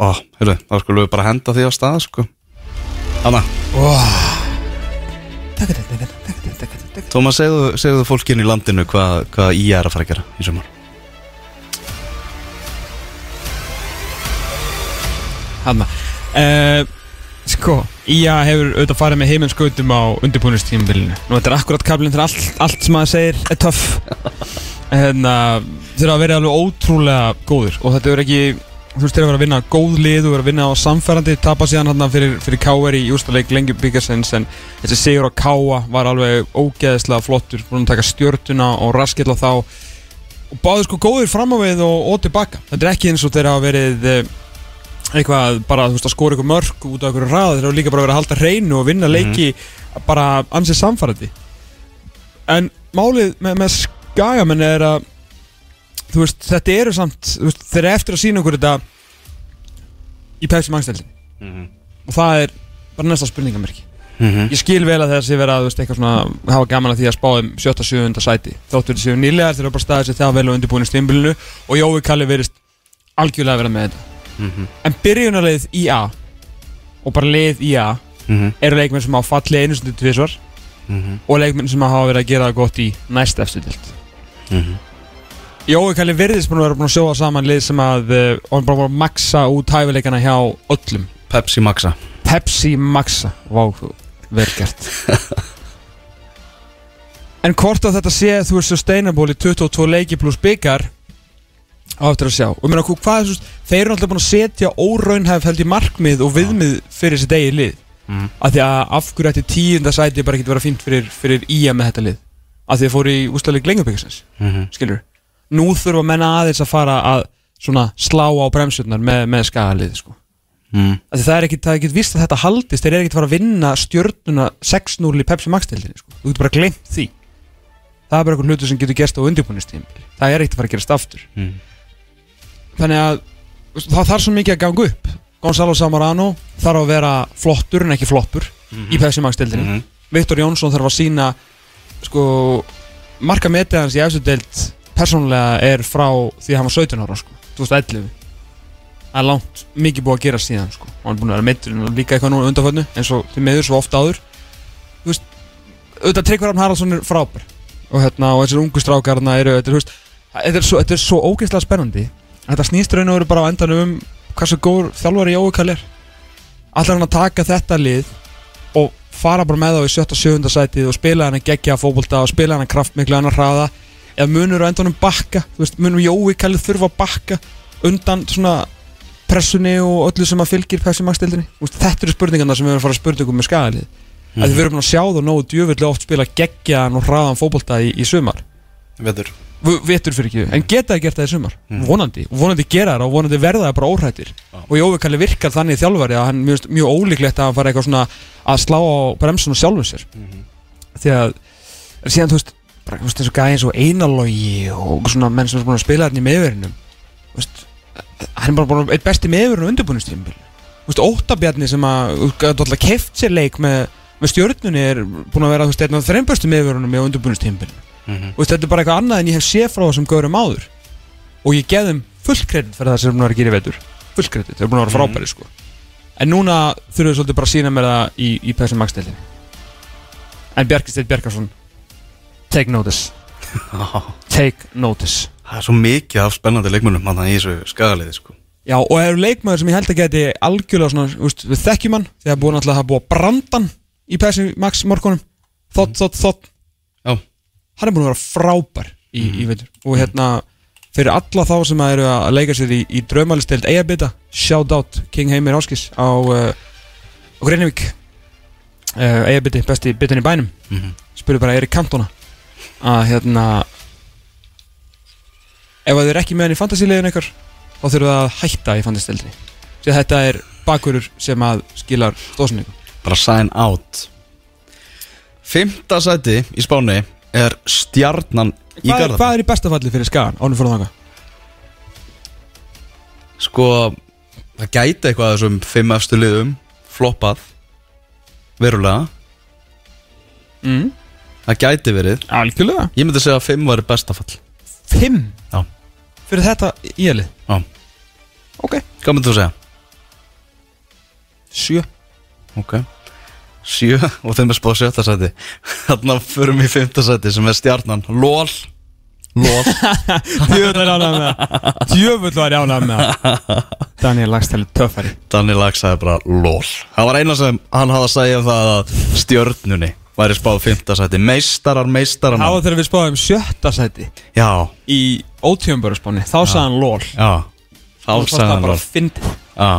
ó, heyrðu, þá skulum við bara henda því á stað sko Hanna, Tómas, segðu, segðu fólkinu í landinu hvað, hvað í er að fara að gera í sumar. Hanna. Uh, Sko, IA hefur auðvitað farið með heiminskautum á undirbúinustímabilinu Nú þetta er akkurat kablinn þegar allt, allt sem maður segir er töff. Hérna, þeir hafa verið alveg ótrúlega góður Og þetta er ekki þú veist, þeir eru að vinna góð lið og vera að vinna á samfærandi, tapa síðan hann fyrir, fyrir K.R. í úrstaleik lengi byggarsins en þessi sigur á K.A. var alveg ógeðislega flottur, búin að taka stjörtuna og raskilla þá og báðu sko góðir fram á við og, og tilbaka þetta er ekki eins og þeir hafa verið eh, eitthvað bara, þú veist, að skora ykkur mörg út af ykkur ræða, þeir hafa líka bara verið að halda hreinu og vinna leiki bara ansið samfærandi en málið með, með skagamenn er að þú veist, þetta eru samt veist, þeir eru eftir að sína okkur þetta í Pepsi Magstelsin og það er bara næsta spurningamerki. Ég skil vel að þessi vera veist, eitthvað svona hafa gaman að því að spá um 7-7 sæti. Þóttur þessi nýlegar þeir eru bara staðið sér það vel og undirbúin í stimbilinu. Og Jói Kalli verist algjörlega vera með þetta. En byrjunarleið í A og bara leið í A eru leikmenn sem hafa fallið einu stundu tvisvar. Og leikmenn sem hafa verið að gera það gott í næst eftir Jói Kalli að vera búin að sjóða saman lið sem að uh, og hann bara búin að maksa út hæfileikana hjá öllum. Pepsi Maxa. Pepsi Maxa. Vá, vel gert. En hvort að þetta sé þú veist sustainable í 22 leiki pluss byggar á eftir að sjá. Og meina hú- hvað er svo þeir eru alltaf búin að setja óraunhæf held í markmið og viðmið fyrir sitt eigið lið. Mhm. af því að af hverju ætti tíunda sæti bara ekki vera fínt fyrir, fyrir IA með þetta lið? Af því að fóru í ústæðleik lengjurbyggarsins Mhm. skilur nú þurfa menna aðeins að fara að svona slá á bremsurnar með, með skagalið sko mm. Það er er ekkit vist að þetta haldist þeir eru ekkit að fara að vinna stjörnuna 6-0 í Pepsi Max-deildinni sko. þú getur bara glemt því það er bara einhver hlutur sem getur gerst á undirbúinistíðum það er ekkit að fara að gerast aftur Mm. þannig að það þarf svo mikið að ganga upp Gonzalo Samarano þarf að vera flottur en ekki floppur í Pepsi Max-deildinni Mhm. Viktor Jónsson þarf að sína sko, marka metið hans í eftir deild persónulega er frá því að hann var 17 ára sko, 2011 það er langt mikið búið að gera síðan sko. og hann er búin að vera meittur og líka eitthvað núna undanfönnu eins og því meður svo ofta áður. Þú veist, auðvitað Tryggvar Arn Haraldsson er frábær. Og, hérna, og þessir ungu strákarna eru þetta er, er svo, svo ógeðslega spennandi. Þetta snýst raun og veru bara á endanum um hversu góður þjálfari Jói Kall er. Allar hann að taka þetta lið og fara bara með þá í 77. sætið og spila hann að gegja fókbólta og spila hann að kraftmikla hann að hraða eða munur á endanum bakka? Veist, munur Jói Kalli þurfa að bakka undan svona pressunni og öllu sem að fylgir Pepsi veist, þetta eru spurningarna sem við erum að fara að spurninga um með skagalið mm. að við erum búin að sjá það nógu djöfullega oft spila geggjaðan og hraðan fókbólta í, í sumar. Vetur. Vetur fyrir ekki, en geta það gert það í sumar? Vonandi, og vonandi gera það og vonandi verða það bara óhrættir og Jói Kalli virkar þannig þjálfari að hann mjög, mjög ólíklegt að hann fara eitthvað svona að slá á bremsuna sjálfum sér. Því að síðan þú veist, bara, þú veist og gæði eins og einalogi og svona menn sem er búin að spila þarna í meðverðinum hann er bara búin að eitt besti meðverðin á undirbúinustímbil þú veist, Óttabjarni sem að þú veist, alltaf keft sér leik með, með stjórnunni er búin að vera þú veist, einn af þreim bestu meðverðunum á undirbúinustímbil Mhm. og veist, þetta er bara eitthvað annað en ég hef séð frá þessum gaurum áður. Og ég þeim full kredit fyrir það sem eru búin að gera í vetur. Full kredit, þeir eru búin að vera frábæri sko. en núna þurfum við svolítið bara að sína mér það í, í PSM Max-deildinni en Bjarkisteinn Bjarkarsson take notice. Take notice. Það er svo mikið af spennandi leikmönnum Þannig í þessu skagaliði sko. Já, og eru leikmaður sem ég held að geti algjörlega svona, úst, við þekkjum hann þegar búin alltaf að hafa búið að branda hann í PSM Max morgunum. Þótt, þótt, þótt. Já. Hann er búin að vera frábær í, í veitur og hérna fyrir alla þá sem að eru að leika sér í, í draumalistild eigabita, shout out King Heimir Áskis á, uh, á Greinivík uh, eigabiti, besti bitin í bænum. Mm Mhm. spurðu bara Erik Cantona að hérna ef að þið er ekki með hann í fantasílegin ykkar þá þurfum það að hætta í fantasílegin því að þetta er bakverður sem að skilar stóðsynningu Bara sign out. Fymta sæti í spáni er stjarnan í hvað, er- Garðabæ. hvað er í besta falli fyrir skagan ánum fyrir þanga? Sko, það gæti eitthvað af þessum fimm efstu liðum floppað verulega. Mm. Það gæti verið. Algjörlega. Ég myndi segja að fimm væri bestafall Fimm? Já. Fyrir þetta í elið? Já. Ok. Hvað myndir þú segja? Sjö. Ok. Sjö og þeim er spáð sjötta sæti. Þarna förum við í fymta sæti sem er stjarnan. LOL. LOL. Djöfull var ánægð með það. Djöfull var ánægð með það. Daniel Lagstæli töffari. Danni Lag sagði bara LOL. Það var eina sem hann hafði að segja um það að stjörnunni væri spáð fymta sæti. Meistarar, meistarar var þegar við spáðum sjötta sæti Já, Í ótjömbörðspáni Þá sagði hann lól já. Þá það. fyndið. Já,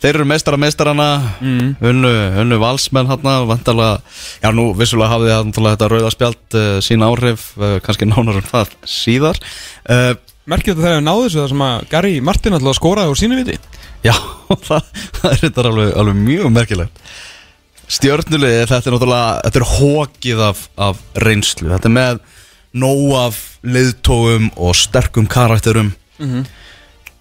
þeir eru meistara meistarana. Mm. unnu, unnu valsmenn vantarlega, já nú vissulega náttúrulega þetta rauða spjald uh, sín áhrif, uh, kannski nánar um það síðar. Uh, Merkir þetta þegar við náðu þessu það sem að Gary Martin alltaf skoraði úr sínu viti? Já, það, það er þetta alveg, alveg mjög merkilegt Stjörnulegi, þetta er náttúrulega þetta er hókið af, af reynslu. Þetta er með nóg af leiðtóum og sterkum karakterum.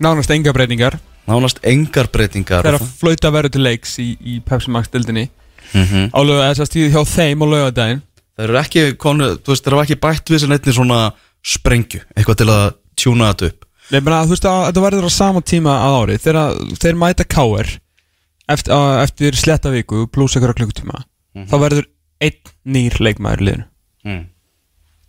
Nánast enga breytingar. Nánast engar breytingar. Þegar að flauta verður til leiks í, í Pepsi Max dildinni Mhm. á lög, þess að stíði hjá þeim á laugadaginn Það eru ekki, konu, veist, það eru ekki bætt við sem einnig svona sprengju, eitthvað til að tjúna þetta upp. Nei, menna, þú veist að þetta verður á sama tíma að ári þegar þeir mæta káir eftir, að, eftir sletta viku pluss einhverja klukkutíma þá verður einn nýr leikmaður liðinu Mm.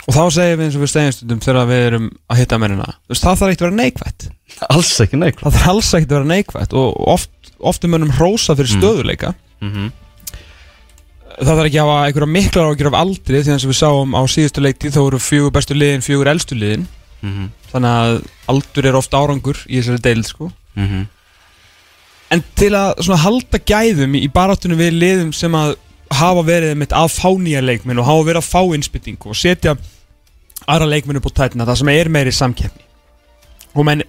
og þá segir við eins og við segjum stundum þegar við erum að hitta mennina þú veist, það þarf ekkert að vera neikvætt Alls ekki neikvægt. það þarf alls ekkert að vera neikvætt og oft, oft er mönnum hrósa fyrir stöðuleika Mhm. það þarf ekki að hafa einhverja miklar ágjur af aldri því og við sáum á síðustu leikti þá eru fjögur bestu liðin, fjögur elstu liðin Mhm. þannig að aldur er oft árangur í þessari deild sko Mhm. En til að svona halda gæðum í baráttunum við liðum sem að hafa verið mitt að fá nýja leikminn og hafa verið að fá innspyttingu og setja aðra leikminn upp á tætna það sem er meiri samkeppni og menn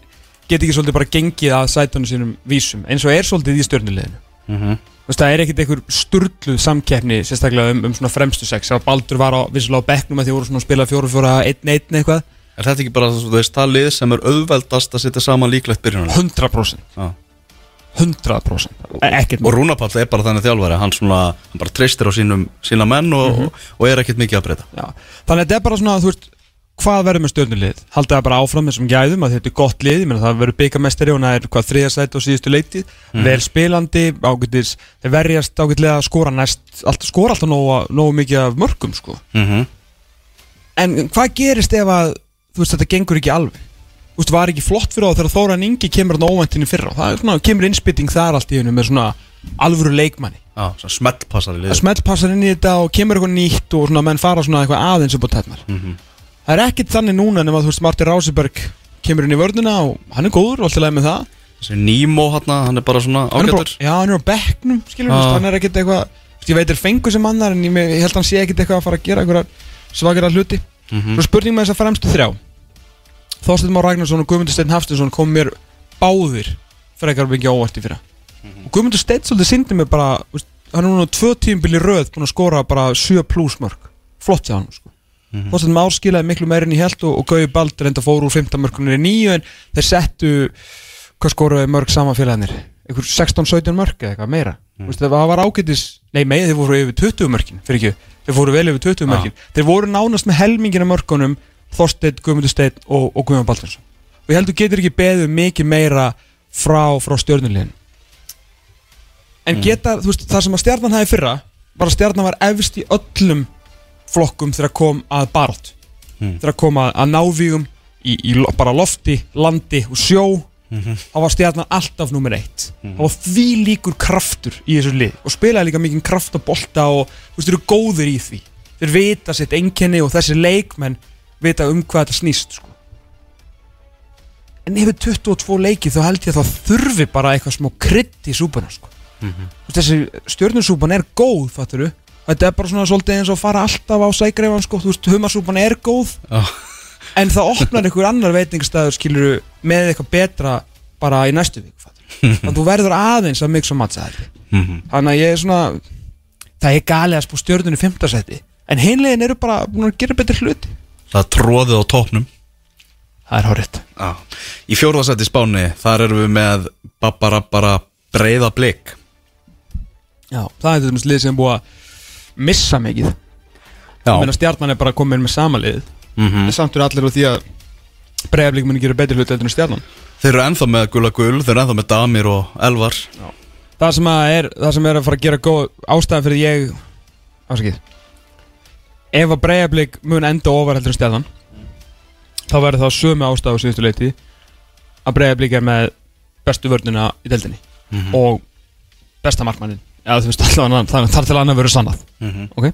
get ekki svolítið bara gengið að sætunum sínum vísum eins og er svolítið í stjörnuleginu Mhm. það er ekkit einhver sturluð samkeppni sérstaklega um, um svona fremstu sex að Baldur var á, vissulega á bekknum að því voru svona að spila fjóru fjóra einn einn eitthvað Er þetta ekki bara, þú veist, það lið sem er auðveldast að setja saman líklegt byrjunum? 100% Já. 100% E- ekkert Og Rúnapall er bara þannig þjálfari, hann svona, hann bara treystir á sínum, sína menn og, og, og er ekkert mikið að breyta. Já, þannig að þetta er bara svona, þú veist, hvað verður með stjórnulið? Haldið það bara áfram þessum gæðum að þetta er gott lið, ég meina það verður byggamestari og það er hvað þriðasætt á síðustu leitið, vel spilandi, ágætis, þeir verjast ágætlega að skora næst, alltaf, skora alltaf nógu, nógu mikið af mörgum, sko. Mm En hvað gerist ef að, þú veist, þetta gengur ekki alveg? Þú veist, var ekki flott fyrir þá þegar Þóran Ingi kemur þarna óvæntinni fyrra það er svona, kemur innspytting þar allt í hennu með svona alvöru leikmanni. Já, svona smellpassar í að lið. smellpassar inn í þetta og kemur eitthvað nýtt og svona menn fara svona eitthvað aðeins upp á tætnar það er ekkit þannig núna nema þú veist Martin Ráseberg kemur inn í vörnina og hann er góður og alltaf leið með það Þessi Nemo hann, hann er bara svona ágættur. já, hann er á bekknum skilur Ah. hann er ekkit eitthvað ég veit er fengur sem annar en ég, ég held að hann sé ekkit eitthvað að fara að gera eitthvað svakara hluti Mhm. svo spurning með þess að fremstu þrjá Þorsteinn Már Ragnarsson og Guðmundur Steinn Hafstinsson kom mér báðir frekar mikið óvart í fyrra. Og Guðmundur Steinn svolítið sindi mig bara veist, hann er núna tvö tímbili röð búin að skora bara 7 pluss mörg flott hjá hann sko. mm -hmm. Þorsteinn Már skilaði miklu meirinn í held og, og Gauði Baldur enda fór úr 15 mörgunir í nýju en þeir settu hvað skoruði mörg saman félagarnir? Einhver 16-17 mörg eða eitthvað meira. Mm. Vist, það var ágætis, nei með þeir voru yfir 20 mörkin fyrir ekki, þeir voru vel yfir 20 mörkin. Þeir voru nánast með helmingina mörgunum Þorsteinn, Guðmundur Steinn og, og Guðmundur Baldursson. Og ég held þú getur ekki beðið mikið meira frá, frá stjórnulegin en geta, þú veist, það sem að stjarnan hafi fyrra var að stjarnan var efst í öllum flokkum þegar kom að barátt þegar kom að, að návígum í, í bara lofti, landi og sjó. Þá var stjarnan alltaf nummer eitt. Þá var því líkur kraftur í þessu lið og spilaði líka mikið kraft og bolta og þú veist, þeir eru góðir í því. Þeir vita sitt einkenni og þessi leikmenn vita um hvað þetta snýst sko. en yfir 22 leiki þá held ég að það þurfi bara eitthvað smá krydd í súpuna sko. Þú veist, þessi stjörnursúpan er góð fatturu þetta er bara svona svolítið eins og fara alltaf á sægreifan sko. þú veist, humarsúpan er góð Já. en það opnar einhver annar veitingstæður skilur með eitthvað betra bara í næstu vik þannig að þú verður aðeins að matcha þetta Mhm. þannig að ég er svona það er galið að spú stjörnunni í fimmtasæti en hinlegin eru bara búin að gera betri hluti Það tróðið á topnum. það er horrið Já. Í fjórðasætti spáni, þar erum við með Babbarabara breiða blik. Já, það er þetta lið sem búið að missa mikið Já. ég meina stjarnan er bara komin með sama lið Mhm. en samt eru allir á því að bregðarblík muni gera betri hluti eftir stjarnan Þeir eru ennþá með gula gul, þeir eru ennþá með Damir og Elvar. það sem, að er, það sem er að fara að gera góð ástæða fyrir ég ásakið ef að bregðarblík mun enda ofar heldur en stjarnan þá verður það sömu ástæða á síðustu leiti að bregðarblík er með bestu vörnina í deildinni og besta markmannin. Eða þú veist allavega þannig þar til annað verður sannað. Mhm. ok?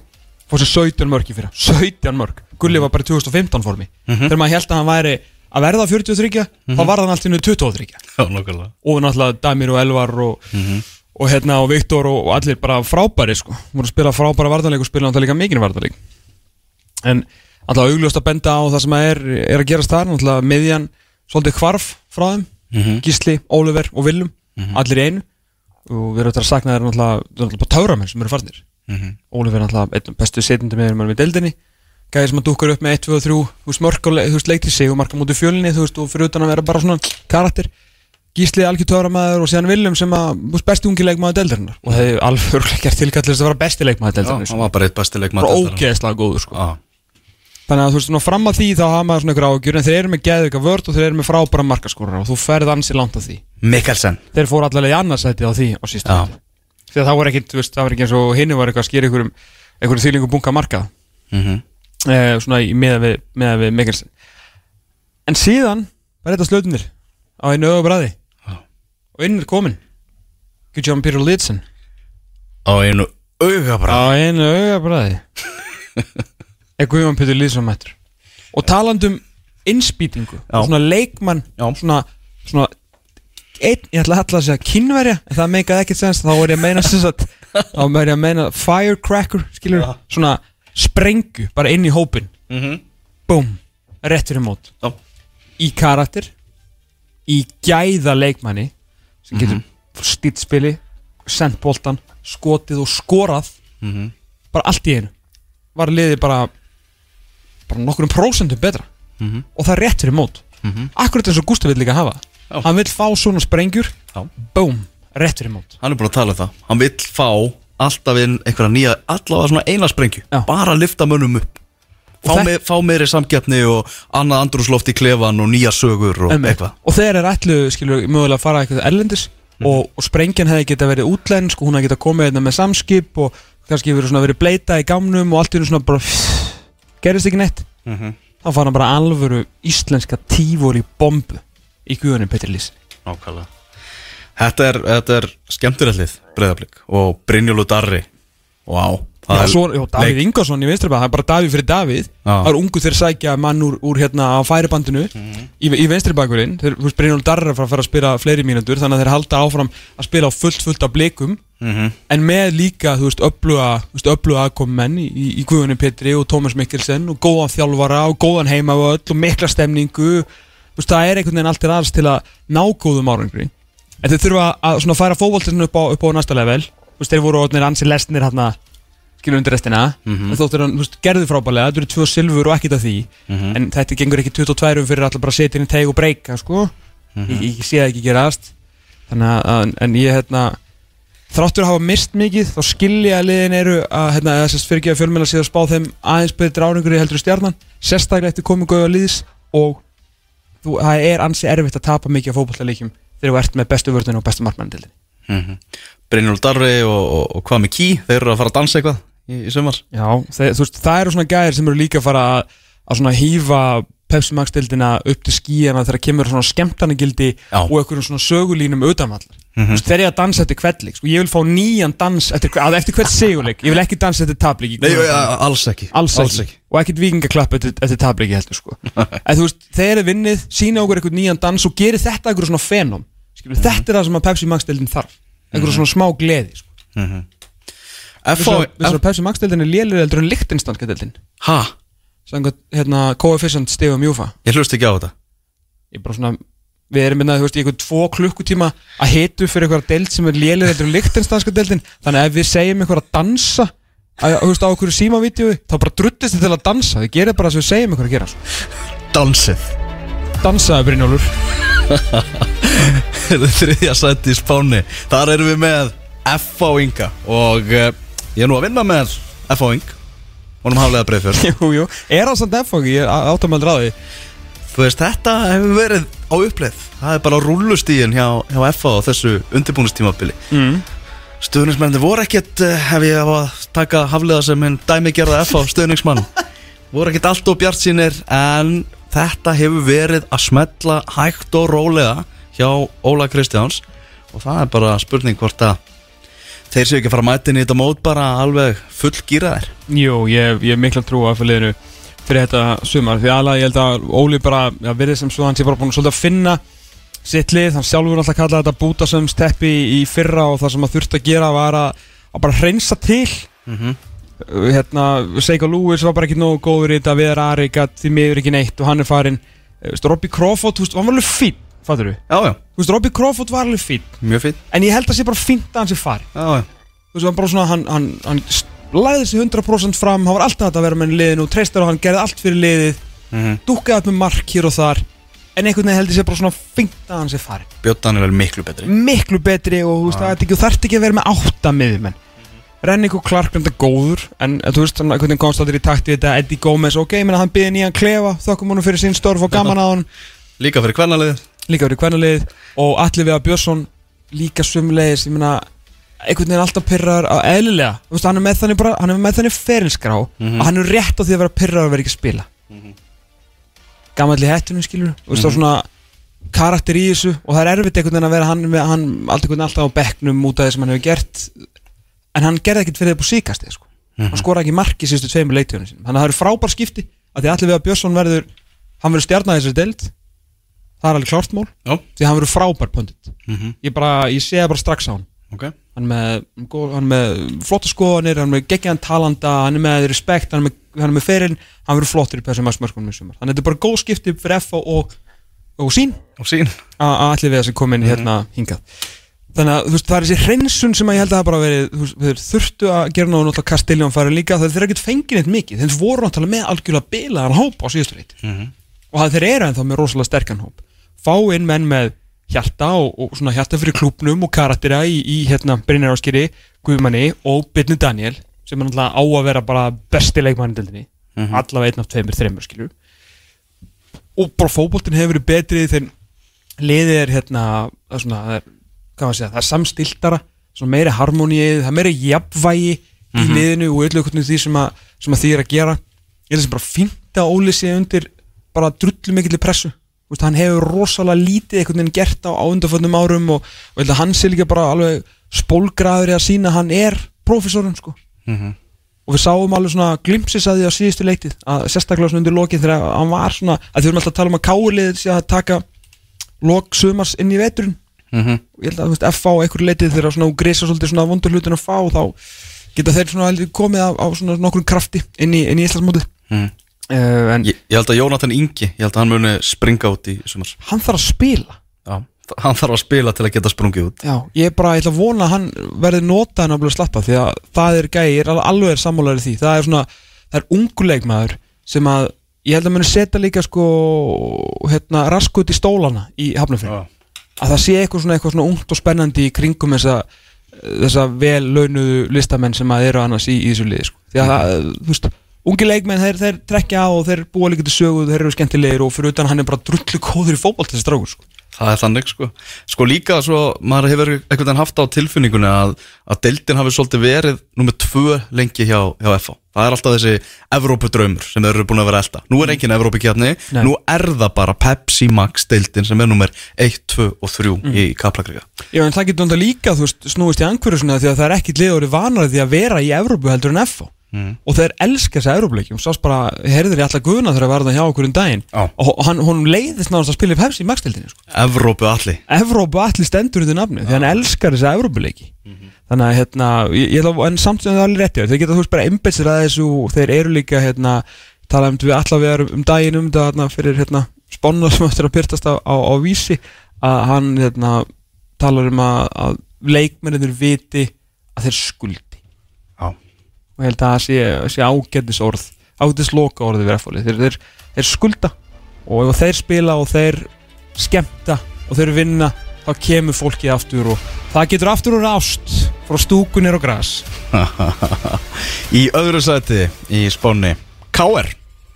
Fór sér 17 mörk í fyrra. 17 mörk. Gulli var bara í 2015 formi. Þegar maður held að hann væri að verða 43 þá var hann alltaf 23 Já, og náttúrulega Damir og Elvar og, og hérna og Viktor og, allir bara frábæri sko, voru að spila frábæra vartanleik og spila náttúrulega mikinn vartanleik en alltaf augljóst að benda á það sem er, er að gerast þar náttúrulega miðjan svolítið hvarf frá þeim. Gísli, Óliver og Willum allir í einu. Og við erum þetta að sakna þeir bara töframenn sem eru farnir. Óliver er náttúrulega einn bestu setjandi með með deildinni. Gæði sem að dúkar upp með 1, 2 og 3 þú veist mörg og þú veist leikti sig og marka mútið fjölinni þú veist og fyrir utan að vera bara svona karakter. Gísli algjör töframæður og síðan Willum sem að veist, besti ungi leikmaður deildarinnar. Og það hefði alveg örgulega gert tilkall til þess að vera besti leikmaður Já, deildarinnar hann var bara eitt besti leikmann bara deildarinnar. ógeðslega góður sko. Já, þannig að þú veist fram að því þá hafa maður svona ykkur áhugjur en þeir eru með geðvika vörd og þeir eru með frábæra markaskórar og þú ferð ansi langt á því. Mikkelsen. Þeir fóru allavega í annarsæti á því á sísta Já. því að það voru ekkit, þú veist, það var ekki eins og hinni var eitthvað að skýra einhverjum, einhverjum þýlingu bunga marka Mhm. eh, svona í meða við, meða við Mikkelsen. En síðan var þetta slötunir á einu öðu bræði Já. og inn er komin Gudjón Pírur Lidsen Á einu auga er Guðjón Pírur Lidsen mættur og talandum innspýtingu Já. og svona leikmann Já. svona, svona einn, ég ætla að halla að segja kynverja en það meikaði ekkert sens þá er ég að meina sagt, þá er ég að meina firecracker, skilur, svona sprengju, bara inn í hópin Mhm. búm, rétt fyrir mót Já. í karakter í gæða leikmanni sem getur mm stýtspili sendt boltan, skotið og skorað Mhm. bara allt í einu var liðið bara bara nokkurum prósentum betra. Mhm. og það er rétt fyrir mót. Akkurat eins og Gústi vill líka hafa. Já. hann vill fá svona sprengjur. Búm, rétt fyrir mót. Hann er búin að tala um það. Hann vill fá alltaf inn einhverja nýja Allavega svona eina sprengju. Já. Bara lifta mönnum upp. Fá, það- me, fá meiri samkeppni og annað andrúsloft í klefan og nýja sögur og eitthvað. Og þeir eru ætlu, skilur, mögulega að fara eitthvað erlendis. Og, og sprengjan hefði geta verið útlensk og hún hefði geta komið hérna með samskip og kannski verið verið bleita í gámnum og allt einu svona bara gerist ekki neitt. Mhm. þá fara hann bara alvöru íslenska tífóri bombu í guðunum Petri Lís Nákvæmlega. Þetta er, er skemmtirallið breyðablík og Brynjólu Darri. Það Já, er svo, já, Davíð Ingarsson í vinstrabæð, það er bara Davíð fyrir Davíð. Það er ungu þeir sækja mann úr, úr hérna á færibandinu. Í, í vinstribækurinn Þeir, Brynjólf Darri er að fara að spila fleiri mínútur Þannig að þeir halda áfram að spila á fullt fullt af blikum. Mhm. En með líka, þú veist, öfluga aðkomi menn í, í, í Guðunni Petri og Tómas Mikkelsen Og góðan þjálfara og góðan heimavöll og mikla stemningu. Veist, það er einhvern veginn allt til alls til að ná góðum árangri. En þeir þurfa að færa fótboltinu upp á, upp á þeir voru orðnir ansi lesnir hérna skilur undir restina. En þóttir hann, þú veist, gerði frábælega þetta eru tvö silfur og ekkert af því. En þetta gengur ekki 22 um fyrir allar bara setja inn í teig og breyka, sko. Ég, ég sé það ekki gerast. Þannig að, en ég, hérna þráttur að hafa mist mikið, þá skilja liðin eru að, hérna, þess að fyrir ekki að fjölmjöla séð að spá þeim aðeins betri áringur í heldur í stjarnan sérstaklega eftir komingu auðvitað liðs og þú, það er ansi erfitt að tapa mikið af fótballaleikjum þegar þú ert með bestu vörðinu og bestu markmannindildin Mhm. Brynjólu Darri og, og, og hvað með Key Þeir eru að fara að dansa eitthvað í, í sumar? Já, þeir, þú veist, það eru svona gæðir sem eru líka að fara að, svona hýfa Pepsi Max dildina upp til skíjana þegar kemur svona skemmtanagildi Já. og einhverjum svona sögulínum utanvallar mm -hmm. þeir eru að dansa eftir hvert leik sko, ég vil fá nýjan dans eftir, að, eftir hvert seguleik. Ég vil ekki dansa eftir tablik Nei, ja, alls ekki. Alls, ekki. og ekkert vikingaklapp eftir, eftir tablik heldur sko. En þú veist, þeir eru vinnið, sína okkur einhvern nýjan dans og gerir þetta einhverjum svona fenóm Skilur, þetta er það sem að Pepsi Max dildin þarf. Einhverjum svona smá gleði sko. F.O. Vissir að Pepsi Max dildin er lélir heldur en Lichtensteinska Ha? Sangat, hérna, coefficient stegum júfa Ég hlust ekki á þetta. Ég bara svona Við erum minna, þú veist, í einhvern tvo klukkutíma að hitu fyrir einhverja deild sem er lélir heldur en Lichtensteinska deildin Þannig að ef við segjum einhverja að dansa að, þú veist, á einhverju símavídeói þá bara druttist þið til að dansa. Þið gerir bara það sem við segjum einhverja að gera. Dansið. Dansaði Brynjólfur. Þriðja sæti í spáni. Þar erum við með F.O. Inga Og uh, ég er nú að vinna með F.O. Ing Honum haflega breyðfjörn Jú, jú, er það samt efang, ég áttamaldur á því Þú veist, þetta hefur verið á uppleið Það er bara rúllustíðin hjá, hjá F.O. á þessu undirbúinustímabili mm. Stöðningsmennir voru ekkert Hef ég að taka haflega sem en dæmigerða F.O. stöðningsmann Voru ekkert allt og bjart sínir En þetta hefur verið að smetla hægt og rólega Hjá Óla Kristjáns Og það er bara spurning hvort að Þeir séu ekki að fara að mæta inn í þetta mót bara alveg full gýraðir Jú, ég, ég hef mikla trú fyrir liðinu fyrir þetta sumar. Því aðlega ég held að Óli bara já, verið sem svo hann sé bara búin að að finna sitt lið, hann sjálfur alltaf kalla þetta bútasöms teppi í fyrra og það sem hann þurfti að gera var að, að bara hreinsa til. Mhm. Uh, hérna, Seika Lewis var bara ekki nógu góður í þetta Viðar Ari því miður ekki neitt og hann er farin veist, Robbie Crawford, þú veist, hann var alveg fín fattur við, Já, já, þú veist, Robbie Crawford var alveg fín mjög fín en ég held að sé bara fínt að hann sé farin Já, já, þú veist, hann bara svona, hann, hann, hann læði sig 100% fram, hann var alltaf að vera með liðinu og treystur og hann gerði allt fyrir liðið Mhm. dúkkaði upp með mark hér og þar. En einhvern veginn held ég sé bara svona fínt að hann sé farin Björn er vel miklu betri. Miklu betri og þú veist, það er ekki, að vera með átta miðjumenn. Rennik og Clark er þetta góður en þú veist, hann veginn komst allir í takt við þetta Eddie Gómez, ok, ég meina hann byði nýjan klefa þokkum honum fyrir sín störf og gaman að hann Líka fyrir hvernalið líka verið kvennalið og allir við að Björnsson líka sumlegis, ég meina einhvern veginn alltaf pyrrar á eðlilega þú veist, hann er með þannig bara, hann er með þannig ferilskrá og hann er rétt á því að vera pyrrar að vera ekki að spila. Mm gamall í hættunum skilur þú veist, þá svona karakter í þessu og það er erfitt einhvern veginn að vera hann, með, hann alltaf, á bekknum út af því sem hann hefur gert en hann gerði ekkert fyrir það búið síkast sko. hann skoraði ekki mark í síðustu tveimur leitjónu sinum þannig að það eru frábær skipti að því allir við að Björnsson verður hann verður stjarnaði þessari deild það er alveg klárt mál Já, því hann verður frábær pöndit Mhm. ég, bara, ég sé það bara strax á hann. Ok. Hann er með, hann með flotta skoðanir hann er með geggjaðan talanda, hann er með respekt, hann er með, hann með ferinn hann verður flottur í þessum mörgum í sumar. Þannig að þetta er bara góð skipti fyrir F og, og sín. Og sín. Að allir við að sem kom inn hérna hingað. Þannig að veist, það er þessi hreinsun sem ég held að það bara verið veist, þurftu að gera náðu náttúrulega Castelljón farið líka þeir þeir ekkert fengið neitt mikið. Þeir voru náttúrulega með algjörlega bilaðan hóp á síðustu reyt og það þeir eru ennþá með rosalega sterkan hóp fá inn menn með hjarta og, og svona hjarta fyrir klúpnum og karaktera í, í hérna Brynjar Áskeri, Guðmanni og Byrni Daniel sem er náttúrulega á að vera bara besti leikmannindildinni mm -hmm. allavega einn af tveimur, þreimur skilur. Og bara fótboltin hefur verið betri þegar liðið er hérna það er svona, það er, hvað maður að segja, það er samstiltara svona meiri harmoníið, það er meiri jafnvægi í liðinu og öllu okkur því sem að, sem að því er að gera. Ég held að sem bara fínt að Óli sé undir bara drullu mikill pressu veist, hann hefur rosalega lítið einhvern veginn gert á, á undarföndum árum og, og að hann sé líka bara alveg spólgraður í að sína hann er prófessorinn sko og við sáum alveg svona glimpsis að því á síðustu leitið að sérstaklega svona undir lokið þegar hann var svona að þau erum alltaf að tala um að káliðið sé að taka lok sumars inn í veturinn Mhm. og ég held að þú veist F á einhverju leitið þegar svona grisa svolítið svona vondur hlutin að fá þá geta þeir svona komið á, á svona nokkrum krafti inn í, í Íslandsmótið Mhm. Uh, en Ég, ég held að Jónatan Ingi, ég held að hann muni springa út í sumar. Hann þarf að spila. Já, hann þarf að spila til að geta sprungið út. Já, ég er bara, ég ætla að vona að hann verði notað en að bli slappa því að það er gæi, ég er alveg- er sammálaður í því. Það er svona, það er unguleikmaður sem að, ég held að muni setja líka sko, hérna raskut í stólana í hafnafrið að það sé eitthvað svona, eitthvað svona ungt og spennandi í kringum þessa, þessa vel launuðu listamenn sem að eru annars í, í þessu liði sko. því að það, þú veist ungi leikmenn, þeir, þeir trekja á og þeir búa líka til sögu þeir eru skemmtilegir og fyrir utan hann er bara drullu kóður í fótbolt þessi strákur sko. Það er þannig sko. Sko líka svo, maður hefur veginn haft á tilfinningunni að, að deildin hafi svolítið verið nummið tvö lengi hjá, hjá FH Það er alltaf þessi Evrópudraumur sem þeir eru búin að vera elda Nú er engin Evrópukjarni, Nei. nú er það bara Pepsi Max deildin sem er nummer 1, 2 og 3 í Kaplakriga Já, en það getur náttúrulega líka, þú veist, snúist í angverðu svona því að það er ekkit liður vanarið því að vera í Evrópu heldur en FO og þeir elska þessi Evrópuleikjum, sást bara, heyrður ég alltaf guðna þegar að vera það hjá okkur um daginn. Já. og hann, honum leiðist náttúrulega að spila í Pepsi í magstildinni, sko. Evrópu allir. Evrópu allir stendur þetta nafni, því hann elskar þessi Evrópuleiki. Þannig að, hérna, ég, ég ætla, en samt sem það er alveg rétti, þeir geta þú veist bara embetsir að þessu og þeir eru líka, hérna tala um við erum um daginn um þetta hérna, fyrir, hérna, spána sem eftir að byrtast á, á, á vísi, að hann, hérna talar um að, að leikmennir viti að þeir skuldi Já, og ég held að það sé, sé ágætis orð ágætis loka orði við F-fóli þeir, þeir, þeir skulda. Og ef þeir spila og þeir skemmta og þeir vinna þá kemur fólkið aftur og það getur aftur úr ást frá stúkunir og gras. Í öðru sæti í spáni KR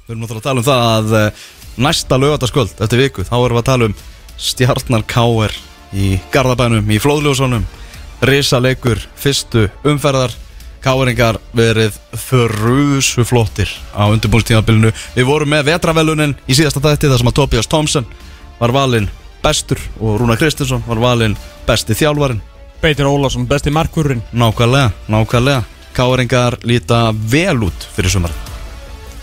Við erum að tala um það að eh, næsta lögataskvöld eftir viku þá erum við að tala um stjarnar KR í Garðabænum, í Flóðljósunum. Risaleikur fyrstu umferðar Káringar verið þrjusu flottir á undirbúinstímabilinu Við vorum með vetravelunin í síðasta þætti þar sem að Tobias Thompson var valinn bestur og Rúna Kristinsson var valinn besti þjálfarin Beitir Ólafsson, besti markurinn Nákvæmlega, nákvæmlega. Káringar líta vel út fyrir sumar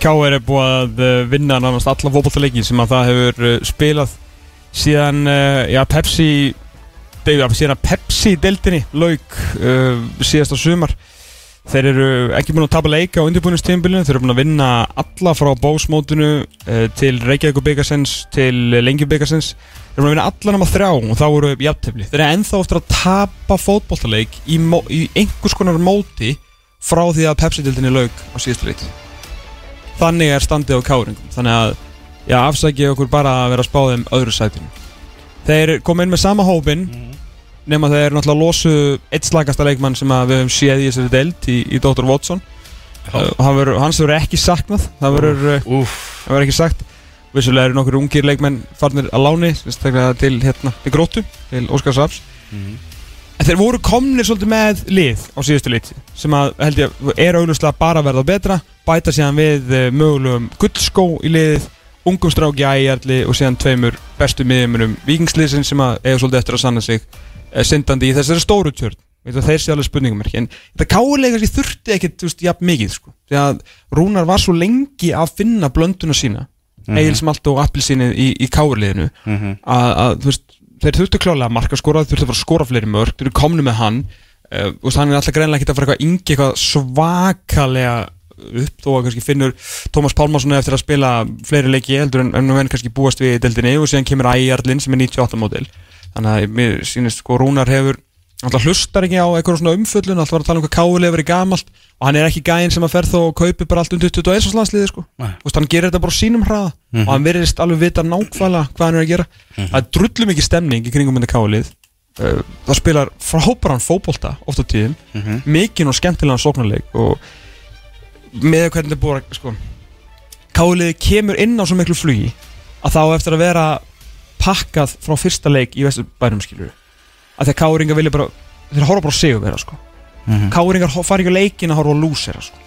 K.R. er búið að uh, vinna nánast alla fótballtaleiki sem að það hefur uh, spilað síðan uh, já, Pepsi síðan að Pepsi deildinni lauk uh, síðasta sumar þeir eru ekki búin að tapa leika á undirbúinustíðinbílinu, þeir eru búin að vinna alla frá bósmótinu uh, til Reykjavík byggasens, til Lengi byggasens þeir eru búin að vinna alla nema þrjá og þá eru jafntefli, þeir eru ennþá eftir að tapa fótballtaleik í, í einhvers konar móti frá því að Pepsi deildinni lauk á síðastu leiti þannig er standið á káringum. Þannig að já, afsækja okkur bara að vera að spá þeim öðru sætinu. Þeir koma inn með sama hópin nema þeir náttúrulega losu eitt slagasta leikmann sem við höfum séð í þessari deild í, í Dr. Watson. Uh, og hann verður- hans verður ekki saknað. Það verður uh, Úf, það verður ekki sagt. Vissulega eru nokkur ungir leikmenn farnir að láni til, hérna, til grótu til Óskar Saps en þeir voru komnir svolítið með lið á síðustu liti sem að held ég er auðvitað bara að verða betra. Bæta síðan við uh, mögulegum gullskó í liðið ungum stráki ægjarli og síðan tveimur bestu miðjumunum vikingsliðsin sem að eiga svolítið eftir að sanna sig. uh, syndandi í þessari stóru tjörn þeir sé alveg spurningumerki en þetta kálega þurfti veist, jafn mikið sko. því að Rúnar var svo lengi að finna blönduna sína mm -hmm. Egil Smalt og Appelsínið í, í káliðinu Mhm. að, að þeir þurftu klálega að marka skora þurftu að skora fleiri mörg þeir eru komni með hann uh, og hann er alltaf greinlega ekki að fara eitthvað yngi eitthvað svakalega upp þó að kannski finnur Tómas Pálmarsson eftir að spila fleiri leiki heldur en enn kannski búast við í deildinni og síðan kemur Æjarlinn sem er 98 mótil þannig að mér sýnist sko Rúnar hefur alltaf hlustar ekki á eitthvað svona umföllun alltaf var að tala um hvað káulega verið gamalt og hann er ekki gæinn sem að fer þó og kaupi bara allt um 21 og landsliði sko. Veist, hann gerir þetta bara sínum hraða og hann verðist alveg vita nákvæmlega hvað hann er að gera. Það er drullu mikið stemning í kringum þetta káulið uh, það spilar frábæran fótbolta oft á tíðum. Mikinn og skemmtilegan sóknarleik og með hvernig þetta búið sko, káliði kemur inn á svo miklu flugi að þá eftir að vera pakkað frá fyrsta leik í vesturbænum skilur að því að káringar vilja bara þeir horfa bara á sigur vera sko. Káringar ho- fara ekki á leikin að horfa á lúsera sko.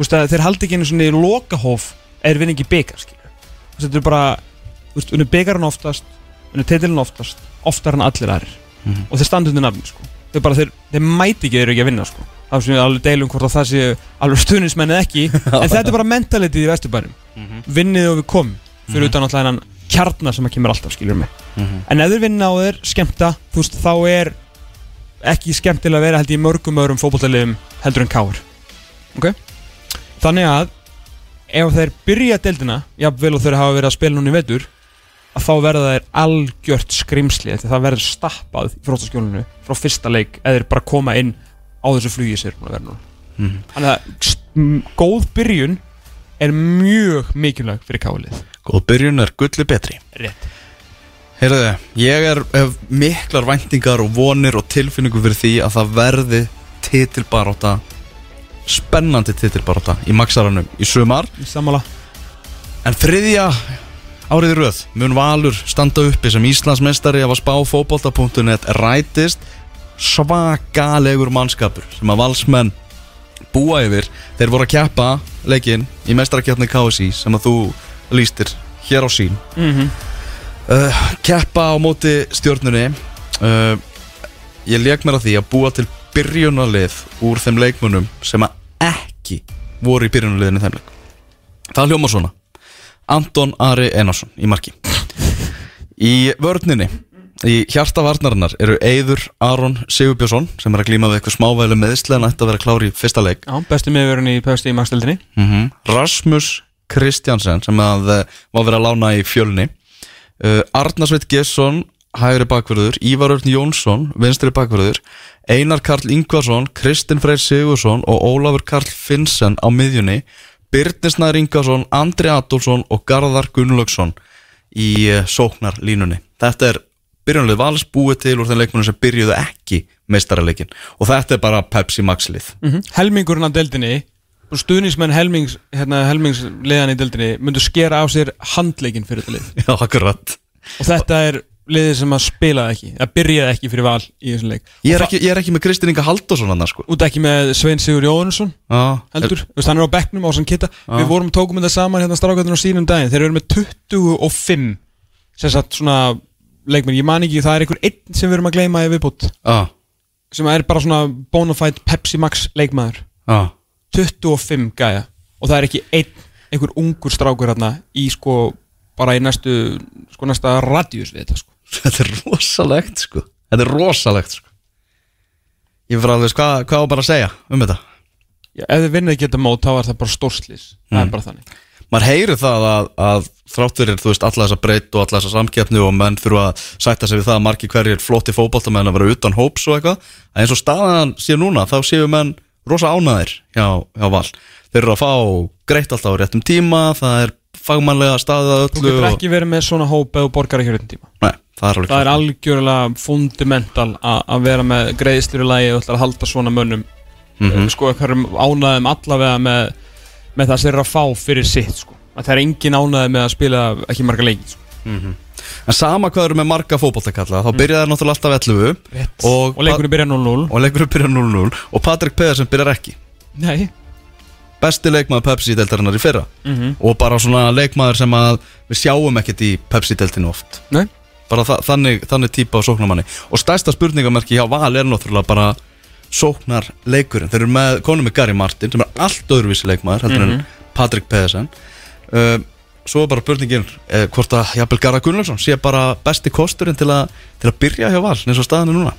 Að þeir haldi ekki einu svona í lokahóf er vinningi byggar skilur Þú veist, þetta er bara unni byggarinn oftast unni titilinn oftast oftar en allir aðrir. Og þeir standa undir nafni sko. Þeir bara þeir, þeir mæti ekki þeir ekki að vinna sko. Það sem við alveg deilum hvort að það sé alveg stuðnismenn eða ekki. En þetta er bara mentalitið í vesturbænum. Vinnið og við komum. Fyrir utan alltaf hennan kjarnar sem að kemur alltaf skiljur mig. En ef þeir vinna á þeir skemmta veist þá er ekki skemmtilega að vera held í mörgum öðrum fótbollaliðum heldur en káur ok? Þannig að ef þeir byrja deildina jafnvel og þeir hafa verið að spila núna í vetur að þá verða þeir algjört skrimsli því það verður stappað í fróttaskjólinu frá fyrsta leik eða þeir bara koma inn á þessu flugi sér vera núna. Þannig að góð byrjun er mjög mikilvæg fyrir kálið góð byrjun er gulli betri. Rétt. Heyrðu, ég er hef miklar væntingar og vonir og tilfinningu fyrir því að það verði titilbaróta spennandi titilbaróta í Maxaranum í sumar. Í sammála. En þriðja árið í röð mun Valur standa uppi sem Íslandsmeistari af að spá fótbolta.net rætist svakalegur mannskapur sem að valsmenn búa yfir. Þeir voru að keppa leikinn í mestarakjarni KSI sem að þú lístir hér á sín. Uh, keppa á móti stjórnunni uh, ég leik mér að því að búa til byrjunarlið úr þeim leikmunum sem að ekki voru í byrjunarliðinu þeim leik. Það hljóma svona. Anton Ari Einarsson í marki. Í vörninni í hjarta varnarinnar eru Eiður Aron Sigurbjörnsson sem er að glíma við eitthvað smávælu meðsli en ætti að vera klár í fyrsta leik. Já, bestu miðurinn í pösti í magstildinni mm Rasmus Kristjansen sem að uh, var verið að lána í fjölni. Uh, Arnarsveit Gesson hægri bakverður, Ívar Örn Jónsson vinstri bakverður, Einar Karl Ingvarsson, Kristinn Freyr Sigursson og Ólafur Karl Finnsen á miðjunni Byrnisnær Ingarsson, Andri Adolfsson og Garðar Gunnlaugsson í uh, sóknarlínunni. Þetta er byrjunlega vals búið til úr þeim leikmunum sem byrjuðu ekki meistaraleikin. Og þetta er bara Pepsi Max lið. Mm Helmingurinn á deildinni og stuðnismenn helmings, hérna, helmingsliðan í deildinni myndu skera á sér handleikin fyrir þetta lið. Já, akkurat. Og þetta er liðið sem að spila ekki að byrjaði ekki fyrir val í þessum leik. Ég er ekki, ég er ekki með Kristinn Inga Halldórsson annars sko. Út ekki með Svein Sigur Jóhannesson Já, heldur, Þú veist, hann er á bekknum á sann kitta við vorum tókum þetta saman hérna strákvæðin á sínum daginn. Þeir eru með 25 sem sagt svona leikmenn, ég man ekki, það er einhver einn sem við erum að gleyma í viðbútt Já, sem er bara svona bonafide Pepsi Max leikmaður 25 gæja. Og það er ekki einn einhver ungur strákur hérna í sko bara í næstu sko næsta radíus við þetta sko. Þetta er rosalegt sko. Þetta er rosalegt sko. Ég fyrir alveg, hvað, hvað á bara að segja um þetta? Já, ef þið vinnið geta mót þá er það bara stórslis það Mm. er bara þannig. Maður heyrir það að, að þrátt fyrir, þú veist, alla þessa breytt og alla þessa samkeppni og menn þurfa að sætta sig við það að margir hverjir flotti fótboltamenn að vera utan hóps og eitthvað að eins og staðan sé núna, þá séu menn rosa ánæðir hjá, hjá Val Þeir eru að fá greitt alltaf á réttum tíma það er fagmannlega staðið að þú öllu getur og, ekki verið með svona hóp eða borgar ekki hérna tíma Nei, það er það er algjörlega fundamental að vera með greiðslir í lagi og ætlar að halda svona mönnum Mhm. sko einhverjum ánæðum allavega með, með það sem þeir eru að fá fyrir sitt sko. að það er engin ánæði með að spila ekki marga leiki sko. En sama hvað eru með marga fótboltakalla þá byrja það náttúrulega alltaf 11 Rétt. og, og leikunni byrja 0-0 og leikurinn byrjar 0-0 og Patrik Pedersen byrjar ekki. Nei. Besti leikmaður Pepsi-deltarinnar í fyrra. Mhm. og bara svona leikmaður sem að við sjáum ekkert í Pepsi-deltinu oft. Nei. bara þa þannig, þannig típa á sóknarmanni. Og stærsta spurningamerki hjá Val er náttúrulega bara sóknar leikurinn þeir eru með konum með Gary Martin sem er allt öðruvísi leikmaður heldur en Patrik Pedersen. Uh, svo er bara spurningin uh, hvort að Jafnvel Garra Gunnlaugsson sé bara besti kosturinn til, a, til að byrja hjá Val eins og staðan er núna?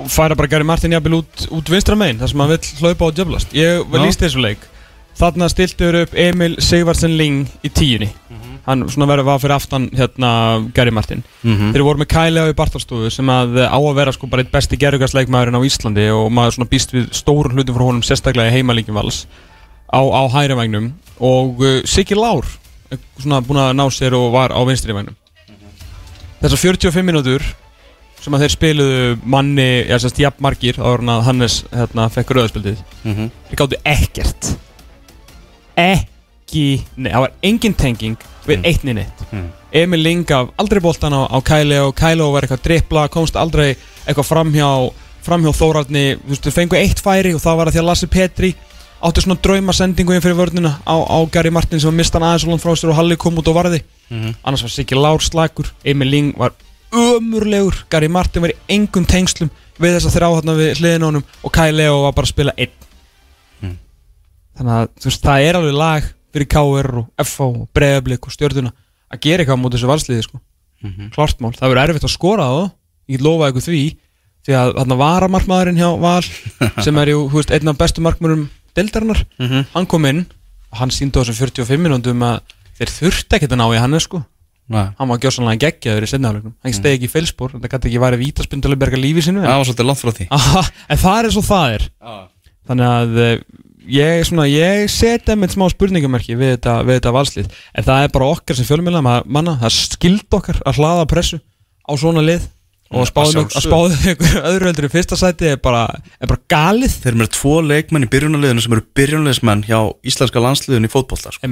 Og færa bara Gary Martin jafnvel út, út vinstra megin þar sem hann vill hlaupa og djöflast. Ég líst þessu leik. Þarna stiltur upp Emil Sigvarsson Ling í tíunni. Hann svona verður var fyrir aftan hérna Gary Martin. Mm þeir voru með Kæli á í Bartalstofu sem að á að vera sko bara eitt besti gerðugarsleikmaðurinn á Íslandi og maður svona býst við stórun hlutum frá honum sérstaklega í heimalíkjum vals á, á hægri vagnum og uh, Siggi Lár svona búin að ná sér og var á vinstri vagnum þessar 45 mínútur sem að þeir spiluðu manni, já sérst jafn margir áður en að Hannes hérna fekk rauðspildið -hmm. þeir gáttu ekkert. Ekki nei, það var engin tenging við eitt niður neitt. Mm. Emil Ling gaf aldrei boltan á, á Kæli og Kæli var eitthvað drippla, komst aldrei eitthvað framhjá, framhjá Þórarni. Þú veist, þau fengu eitt færi og það var að því að Lassi Petri átti svona draumasendingu inn fyrir vörnina á, á Gary Martin sem var mistan aðeins og langt frá sér og Halli kom út og varði Mhm. annars var Siggi Lár slagur Emil Ling var ömurlegur Gary Martin var í engum tengslum við þess að þrjá hérna við hliðin honum og Kai Leo var bara að spila einn Mm. þannig að veist, það er alveg lag fyrir KR og FH og Breiðablík og stjórnuna að gera eitthvað móti þessu valsliði sko. Mhm. klart mál, það verður erfitt að skora þá ég lofa ykkur því því að þarna varamarkmaðurinn hjá Val sem er jú, þú veist, einn af bestu markmönnum deildarinnar, Mhm. hann kom inn og hann síndi á þessum 45 minúndum að þeir þurfti ekkert að ná í hann sko. Nei. hann var gjössanlega geggjaður í setnaðalegnum hann stegi ekki í feilspor, þetta gæti ekki værið vítaspinduleg berga lífi sinu Það var svolítið langt frá því. Aha, en það er og það er. Þannig að eh, ég, svona, ég setja með smá spurningamerki við þetta, þetta valslið. En það er bara okkar sem fjölmjöla manna, það skild okkar að hlaða pressu á svona lið og spáðu ykkur öðru heldur í fyrsta sæti er bara, er bara galið. Þeir eru með tvo leikmenn í byrjunarliðinu sem eru byrjunarliðsmenn hjá íslenska landsliðinu í fótbolta sko.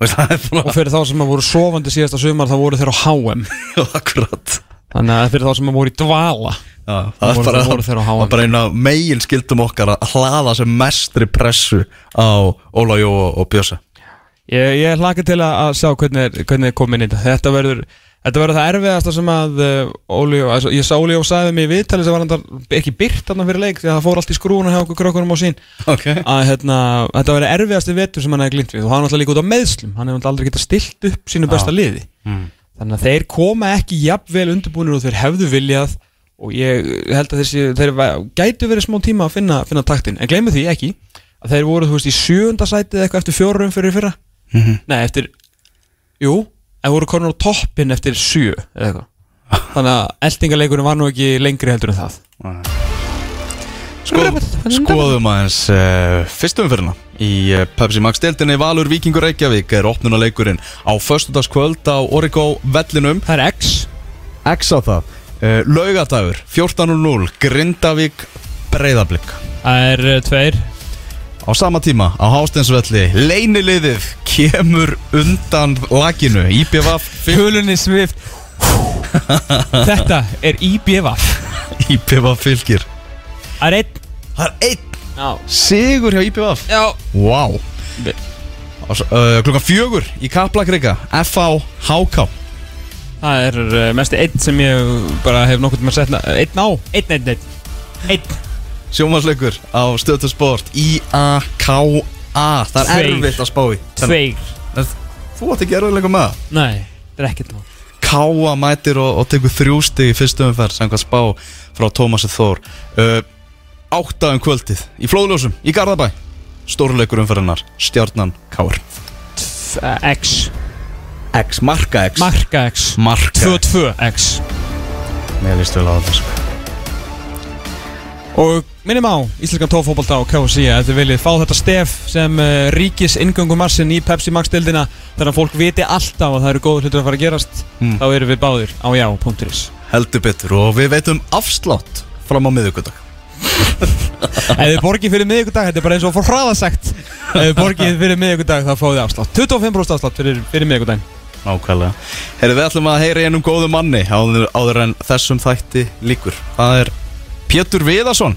og fyrir þá sem að voru sofandi síðasta sumar þá voru þeir á HM akkurat. Þannig að fyrir þá sem að voru í dvala Já, það voru- bara, voru þeir á HM. bara eina megin skildum okkar að hlaða sem mestri pressu á Óla Jó og, Bjösa Ég, ég hlaka til að, sjá hvernig, hvernig kom inn. Í þetta Þetta verður, þetta verður það erfiðasta sem að uh, Óli, altså, Ég sá Óli og sagði mig í viðtali sem var hann ekki byrt þarna fyrir leik því að það fór allt í skrúna hjá okkur krökkunum á sín. Ok. Að hérna, þetta verður erfiðasti vetur sem hann hefði glint við. Og hann er alltaf líka út á meðslum hann hefði aldrei getað stilt upp sínu besta liði. Mm. þannig að þeir koma ekki jafnvel undirbúinir og þeir hefðu viljað. Og ég held að þessi, þeir gætu verið smá tíma að finna, finna taktin. En gleymu því ekki að þeir voru þú veist í sjöunda sætið eitthvað eftir fjórum fyrir fyrra. Mhm. Nei, eftir Jú, en voru konur á toppin eftir sjö eða eitthvað. Þannig að eldingaleikurinn var nú ekki lengri heldur en það. Sko, skoðum aðeins uh, fyrstum umfyrirna í uh, Pepsi Max deildinni. Valur Víkingur Reykjavík er opnunaleikurinn á föstudagskvöld á Origo vellinum. Það er X. X á það. Uh, Laugadagur 14.00 Grindavík Breiðablик Það er uh, tveir Á sama tíma á Hásteinsvelli Leiniliðið kemur undan laginu IPVF Hulunni svift Þetta er IBVF IPVF fylgir. Það er einn. Það er einn. Já. Sigur hjá Vá. Vi- uh, Klukkan fjögur í Kaplakrika FH HK Það er mest einn sem ég bara hef nokkuð með að setna Einn á. Einn, einn, einn. Einn Sjómasleikur á stöðtu sport IAK ah, Það er Tveir. erfitt að spá í Tveir. En Þú átt ekki erfiðlega með það? Nei, þetta er ekkert mál. Káa mætir og, og tekur þrjústi í fyrstu umferð Samkvæmt spá frá Tómasi Þór. Uh, Átta um kvöldið Í flóðljósum, í Garðabæ. Stórleikur umferðinnar, stjarnan Káur X. X, marka X. Marka X. Marka 2-2 X. Mér líst vel á þetta sko. Og minnum á Íslenskan tófóbolta og KFC að þið viljið fá þetta stef sem uh, ríkis inngöngumassin í Pepsi Max dildina þannig að fólk viti alltaf að það eru góður hlutur að fara að gerast Mm. þá erum við báðir á já.is Heldur betur og við veitum afslátt fram á miðugudag Ef þið borgið fyrir miðvíkudag, þetta er bara eins og fór hraðasegt Ef þið borgið fyrir miðvíkudag þá fáið þið afslátt. 25% afslátt fyrir, fyrir miðvíkudaginn Nákvæmlega. Herri, við ætlum að heyra einum góðu manni áður, áður en þessum þætti líkur Það er Pétur Viðarsson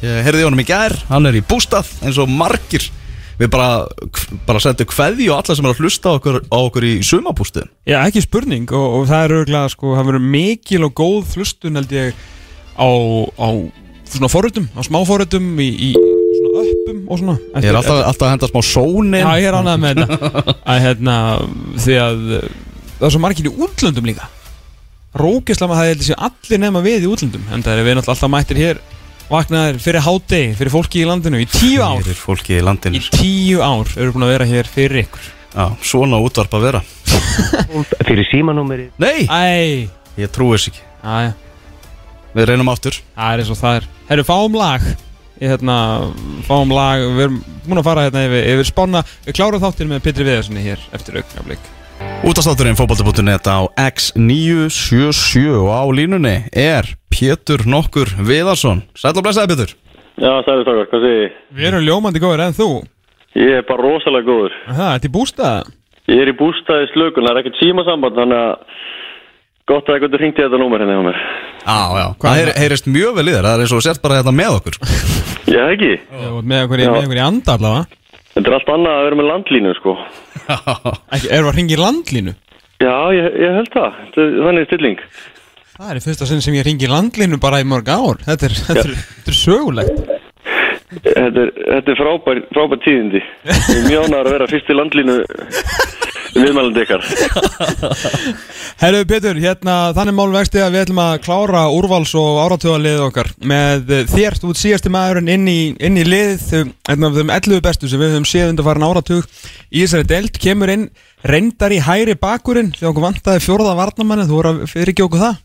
Ég heyrði honum í gær, hann er í bústað eins og margir. Við bara, bara sendum kveði og alla sem er að hlusta á okkur, á okkur í sumabústuðin Já, ekki spurning og, og það er auðvitað sko, það verður mikil og góð flustun held ég á, á svona forröldum, á smáforröldum í, í svona öppum og svona. Ég er alltaf, alltaf að henda smá sónin Já, ég er ánægð með þetta. Að hérna, því að uh, það er svo margir í útlöndum líka. Rókislega maður það held ég sé allir nema við í útlöndum en það er við náttúrulega alltaf mættir hér vaknaðir fyrir hádegi, fyrir fólki í landinu í tíu ár, Fyrir fólki í landinu. Í tíu ár eru búin að vera hér fyrir ykkur. Já, svona útvarp að vera. Fyrir símanúmeri Nei, Æ, ég trúi þess ekki. Aðja Við reynum aftur. Það er eins og það er. Herru, fáum lag. Ég, hérna, Fáum lag. Við erum búin að fara hérna yfir, yfir spána. Við klárum þáttir með Petri Viðarssoni hér Eftir augnablik Útastátturinn fótbolta.net á X977 og á línunni er Pétur nokkur Viðarsson Sæll og blessaði Pétur Já, særi stakar, hvað segir ég? Við erum ljómandi góður en þú Ég er bara rosalega góður. Það, þetta er bústað Ég er í bústaði slökun, það er ekkert símasamband, þannig að gott að eitthvað hringti þetta númer hérna hjá mér. Já, já, það heyr, heyrist mjög vel í þér Það er eins og sért bara þetta með okkur. Já, ekki. Með okkur í, Já. með okkur í anda allavega Þetta er allt annað að vera með landlínu, sko. Erum við að ringa í landlínu? Já, ég, ég held það. Þannig stilling. Það er fyrsta sinn sem ég ringi landlínu bara í mörg ár Þetta er, þetta er, þetta er sögulegt Þetta er, þetta er frábær, frábær tíðindi. Ánægður að vera fyrst í landlínu viðmælandi ykkar. Herru Petur, hérna þannig mál vexti að við ætlum að klára úrvals og áratöðaliðið okkar með þér, þú ert síðasti maðurinn inn í, inn í þau- einn af þeim 11 bestu sem við höfum séð undir farin áratug í þessari deild, kemur inn reyndar í hæri bakurinn þegar okkur vantaði fjórða varnamanni, þú voru að fyrir ekki okkur það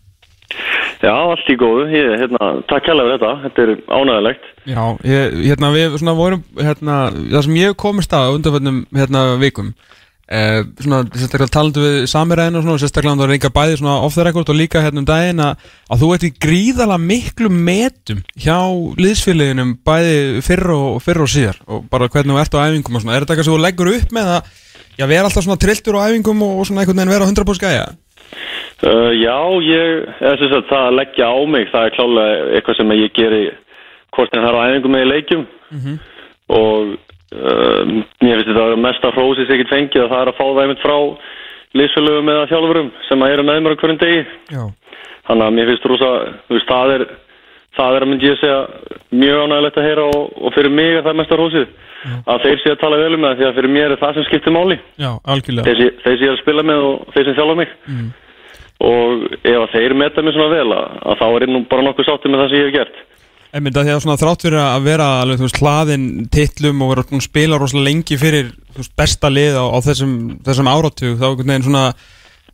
Já, allt í góðu. Ég, hérna, takk kærlega fyrir þetta. Þetta er ánægilegt. Já, ég, hérna við svona vorum hérna, það sem ég komist að undanföldnum hérna vikum eh, svona sérstaklega talandu við samiræðin og svona sérstaklega það reyngar bæði svona off the record og líka hérna um daginn að, að þú ert í gríðala miklu metum hjá liðsfélaginum bæði fyrr og, fyrr og síðar. Og bara hvernig þú ert á æfingum og svona. Er þetta eitthvað sem þú leggur upp með að já, vera alltaf svona trilltur á æfingum og, svona einhvern veginn vera 100% gæja? Uh, já, ég, eða sem sagt, það að leggja á mig, það er klálega eitthvað sem ég geri hvort en það er á æfingum með í leikjum. Og uh, mér finnst þetta að mesta hrósið ég get fengið að það er að fá það einmitt frá liðsfélögum eða þjálfurum sem að eru með mér á hverjum degi. Já, þannig að mér finnst rosa, veist, það er það er að myndi ég segja mjög ánægilegt að heyra og, og fyrir mig er það mesta hrósið. Að þeir sé að tala vel um það því að fyrir mér er það sem skiptir máli. Já, þeir, sé- ég að spila með og þeir sem þjálfa mig. Og ef þeir meta mig svona vel að, að þá er ég nú bara nokkuð sáttið með það sem ég hef gert Einmitt að því að svona þrátt fyrir að vera alveg, veist, hlaðin titlum og vera spila rosalega lengi fyrir veist, besta lið á, á þessum, þessum áratug þá einhvern veginn svona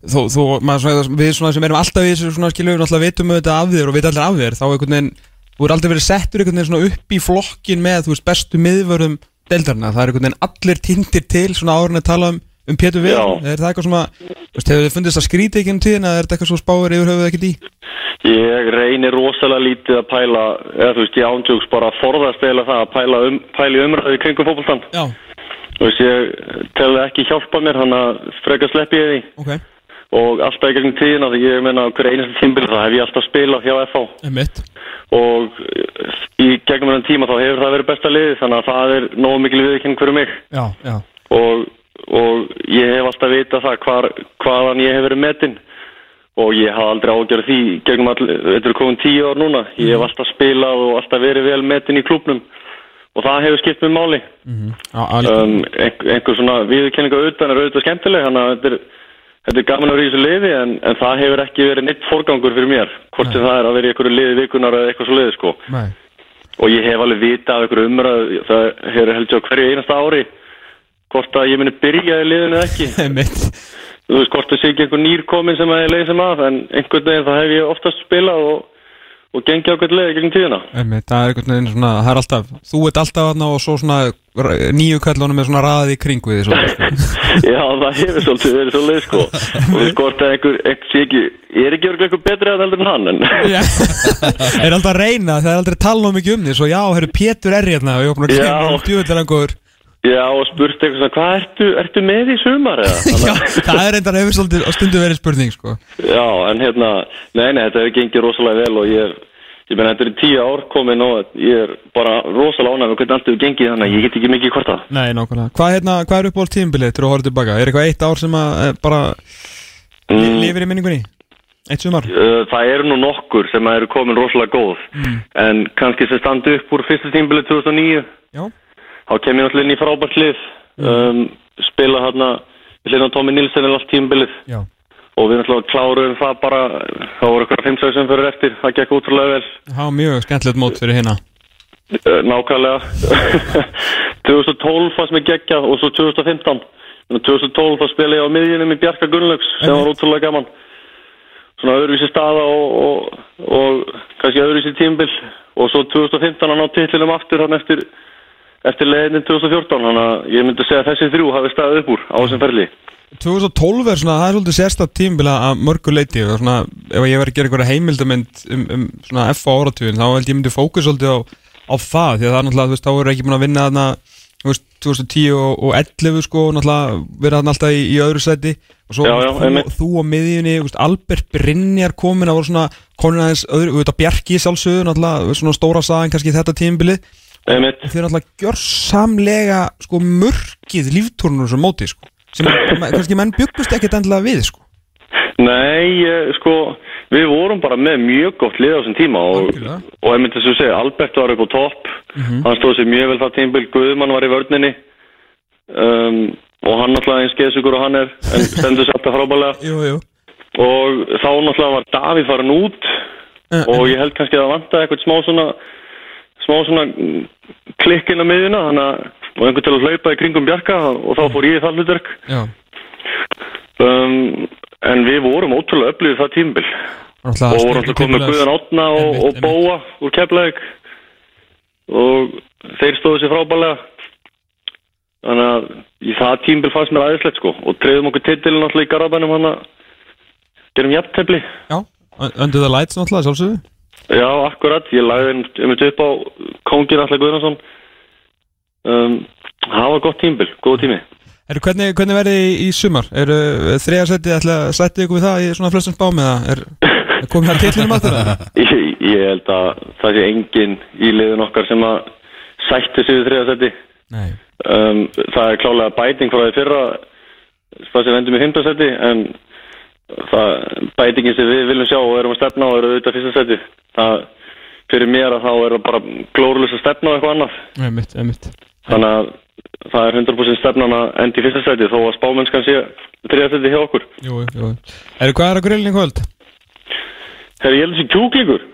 þó, þó, svona, við svona sem erum alltaf í þessu svona við náttúrulega vitum auðvitað af þér og vita allir af þér þá einhvern veginn, þú er aldrei verið settur einhvern veginn svona upp í flokkin með þú veist, bestu miðvörðum deildarna það er einhvern veginn allir tindir til svona árin að tala um, um Pétur Já. er það eitthvað þú veist, hefur þið fundist að skríti ekki um tíðin eða er þetta eitthvað svo spáir yfir höfuð ekkert í? Ég reynir rosalega lítið að pæla eða þú veist, ég ándjóks bara að forðast eða það að pæla, um, pæla í umræði kringum Já, Þú veist, ég tel ekki hjálpa mér hann að freka sleppi ég því. Ok, og alltaf í gegnum tíðina því ég meina hver einasta tímbil það hef ég alltaf spilað hjá FH og í gegnum þennan tíma þá hefur það verið besta liðið þannig að það er nógu mikil viðkynning fyrir mig. Já, já, og, og ég hef alltaf vitað það hvar, hvaðan ég hef verið metinn. Og ég haf aldrei ágjörð því gegnum all, þetta er komin tíu ár núna. Ég hef alltaf spilað og alltaf verið vel metinn í klubnum og það hefur skipt mér máli. Á- algjörlega. um, einhver, einhver svona viðurkenninga utan er auðvitað skemmtileg. Þannig að þetta er, þetta er gaman að vera í þessu liði en, en það hefur ekki verið neitt forgangur fyrir mér. Hvort sem það er að vera í einhverju liði vikunar eða eitthvað svo liði sko. Nei. og ég hef alveg vita af einhverju umræðu það hefur heldur á hverju einasta ári hvort að ég muni byrja í liðinu ekki? Þú veist hvort það sé ekki einhver nýr komin sem að ég leiði sem að en einhvern veginn það hef ég oftast spilað og, og gengið ákveð leið gegn tíðina. Einmitt, það er einhvern veginn svona, það er alltaf þú ert alltaf þarna og svo svona nýju kallunum er svona raðið í kring við því svona, Já, það hefur svolítið verið svo leið sko. Og þú hvort að einhver, einhver sé ekki ég er ekki örgulega einhver betri að heldur en hann en Já. er alltaf að reyna, það er aldrei tala um mikið um því svo já, herru, Pétur er hérna og ég opna að Já. og spurt eitthvað svona, hvað ertu, ertu með í sumar eða? Já, það er reyndar hefur svolítið á stundu verið spurning sko. já, en hérna, nei, nei, þetta hefur gengið rosalega vel og ég er, ég meina, þetta er tíu ár komin og ég er bara rosalega ánægð með hvernig allt hefur gengið þannig að ég get ekki mikið hvort það. Nei, nákvæmlega Hvað, hérna, hvað er uppáhald tímbilið til að horfa tilbaka? Er eitthvað eitt ár sem að eh, bara mm. lifir í minningunni? Eitt sumar? Það eru nú nokkur sem eru komin rosalega góð en kannski sem standi upp úr fyrsta tímbilið 2009 Já þá kem ég náttúrulega inn í frábært lið. Um, spila hérna á Tómi Nilsen er allt tímbilið Já. Og við náttúrulega kláruðum það bara þá voru eitthvað fimmsæð sem fyrir eftir. Það gekk útrúlega vel. Var mjög skemmtilegt mót fyrir hérna nákvæmlega. 2012 fannst mér geggjað og svo 2015 Þannig að 2012 þá spila ég á miðjunum í Bjarka Gunnlaugs sem var útrúlega gaman. Svona öðruvísi staða og, og, og kannski öðruvísi tímbil og svo 2015 að ná titlinum aftur hann eftir eftir leiðin 2014 þannig að ég myndi segja að þessi þrjú hafi staðið upp úr á þessum ferli. 2012 er svona, það er svolítið sérstætt tímbila að mörgu leiti og svona, ef ég verið að gera einhverja heimildamönd um, um svona F á áratugin þá held ég myndi fókus svolítið á, á það því að það er náttúrulega, þú veist, þá er ekki búin að vinna þarna, þú veist, 2010 og, og 11 sko, náttúrulega verið þarna alltaf í, í öðru sæti. Og svo Já, já, þú, einmitt. þú á miðjunni, þú veist, Albert Brynjar komin að voru svona, konin aðeins öðru, þú veit að Bjarki sjálfsögðu, náttúrulega, svona stóra sagan kannski þetta tímbilið Einmitt. og er náttúrulega gjörsamlega sko mörkið líftúrnur sem móti sko. Sem kannski menn byggust ekkert endilega við sko. Nei, sko, við vorum bara með mjög gott lið á þessum tíma og, og ég myndi þess að segja, Albert var upp á topp, hann stóð sér mjög vel það tímbil, Guðmann var í vörninni. Um, og hann náttúrulega eins geðsugur og hann er, en stendur sér alltaf frábælega Jú, jú. Og þá náttúrulega var Davíð farin út Eh, og ég held kannski að það vantaði eitthvað smá svona smá svona mm, klikk inn á miðjuna að og einhvern til að hlaupa í kringum Bjarka og þá fór ég í það hlutverk. Um, en við vorum ótrúlega öflugið það tímbil og voru alltaf komið Guðan Átna og, og Bóa úr Keflavík. Og þeir stóðu sér frábælega þannig að í það tímbil fannst mér aðeinslegt sko. Og treyðum okkur titilin alltaf í Garabænum hann að gerum Under the Lights náttúrulega sjálfsögðu Já, akkurat, ég lagði um þetta upp á Kóngin Allar Guðnarsson um, Það var gott tímbil, góð tími Er, hvernig, hvernig verði í, í sumar? Er uh, þriðarsætti, ætla að sætti ykkur við það í svona flestum spám eða er, er komið það titlinum aftur? eða? ég, ég held að það sé engin í liðin okkar sem að sætti sig við þriðasetti Nei um, Það er klálega bæting frá því fyrra það sem endum í fimmtasetti en það, bætingin sem við viljum sjá og erum að stefna á er auðvitað fyrsta seti það, fyrir mér að þá er það bara glóruðlis að stefna á eitthvað annað. Einmitt, einmitt. Þannig að það er 100% stefnan að endi í fyrsta seti þó að spámennskan sé þriða seti hjá okkur. Jú, jú. Er hvað er að grillin í kvöld? Herri, ég held þessi kjúklingur.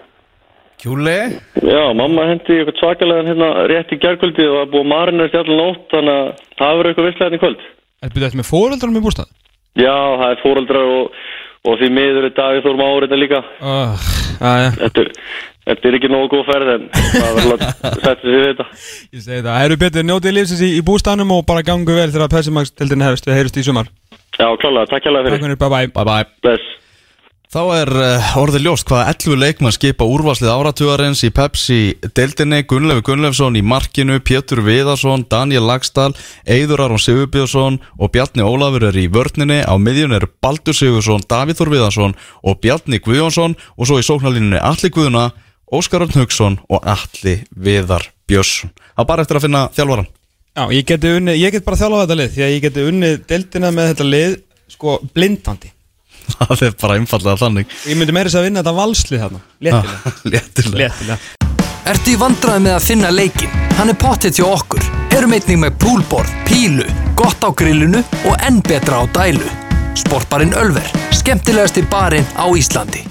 Kjúli? Já, mamma hendi eitthvað svakalega hérna rétt í gerkvöldi og það búið að marina þessi allan nótt þannig að það verður eitthvað visslega hérna í kvöld. Er byrjað eftir með fóreldranum í bústað? Já, það er fóreldrar og, og því miður er Davíð Þór Már þetta líka. Aðja, þetta þetta er ekki nógu góð ferð en það verður að setja sig við þetta ég segi það. Herru betur, njótið lífsins í, í bústaðnum og bara gangu vel þegar Pessimax-tildin hefst Við heyrust í sumar. Já, klálega, takk hérlega Takk fyrir fyrir, bye bye Bye bye Bless Þá er uh, orðið ljóst hvaða 11 leikmann skipa úrvarslið áratugarins í Pepsi deildinni, Gunnlefur Gunnlefsson í markinu, Pétur Viðarsson, Daniel Lagstall, Eiður Aron Sigurbjörnsson og Bjarni Ólafur er í vörninni, á miðjun er Baldur Sigursson, Davíð Þór Viðarsson og Bjarni Guðjónsson og svo í sóknarlínunni Alli Guðuna, Óskar Örn Haugsson og Alli Viðar Björnsson. Það er bara eftir að finna þjálfaran. Já, ég geti, unni, ég geti bara þjálfað þetta lið Því að ég geti unnið deildina með þetta lið Sko, blindandi Það er bara einfallega þannig. Ég myndi meira þess að vinna þetta valslið þarna Léttilega Léttilega. Léttilega Ertu í vandræði með að finna leikin? Hann er pottet hjá okkur. Erum einnig með poolboard, pílu, gott á grillinu og enn betra á dælu. Sportbarinn Ölver, skemmtilegasti barinn á Íslandi.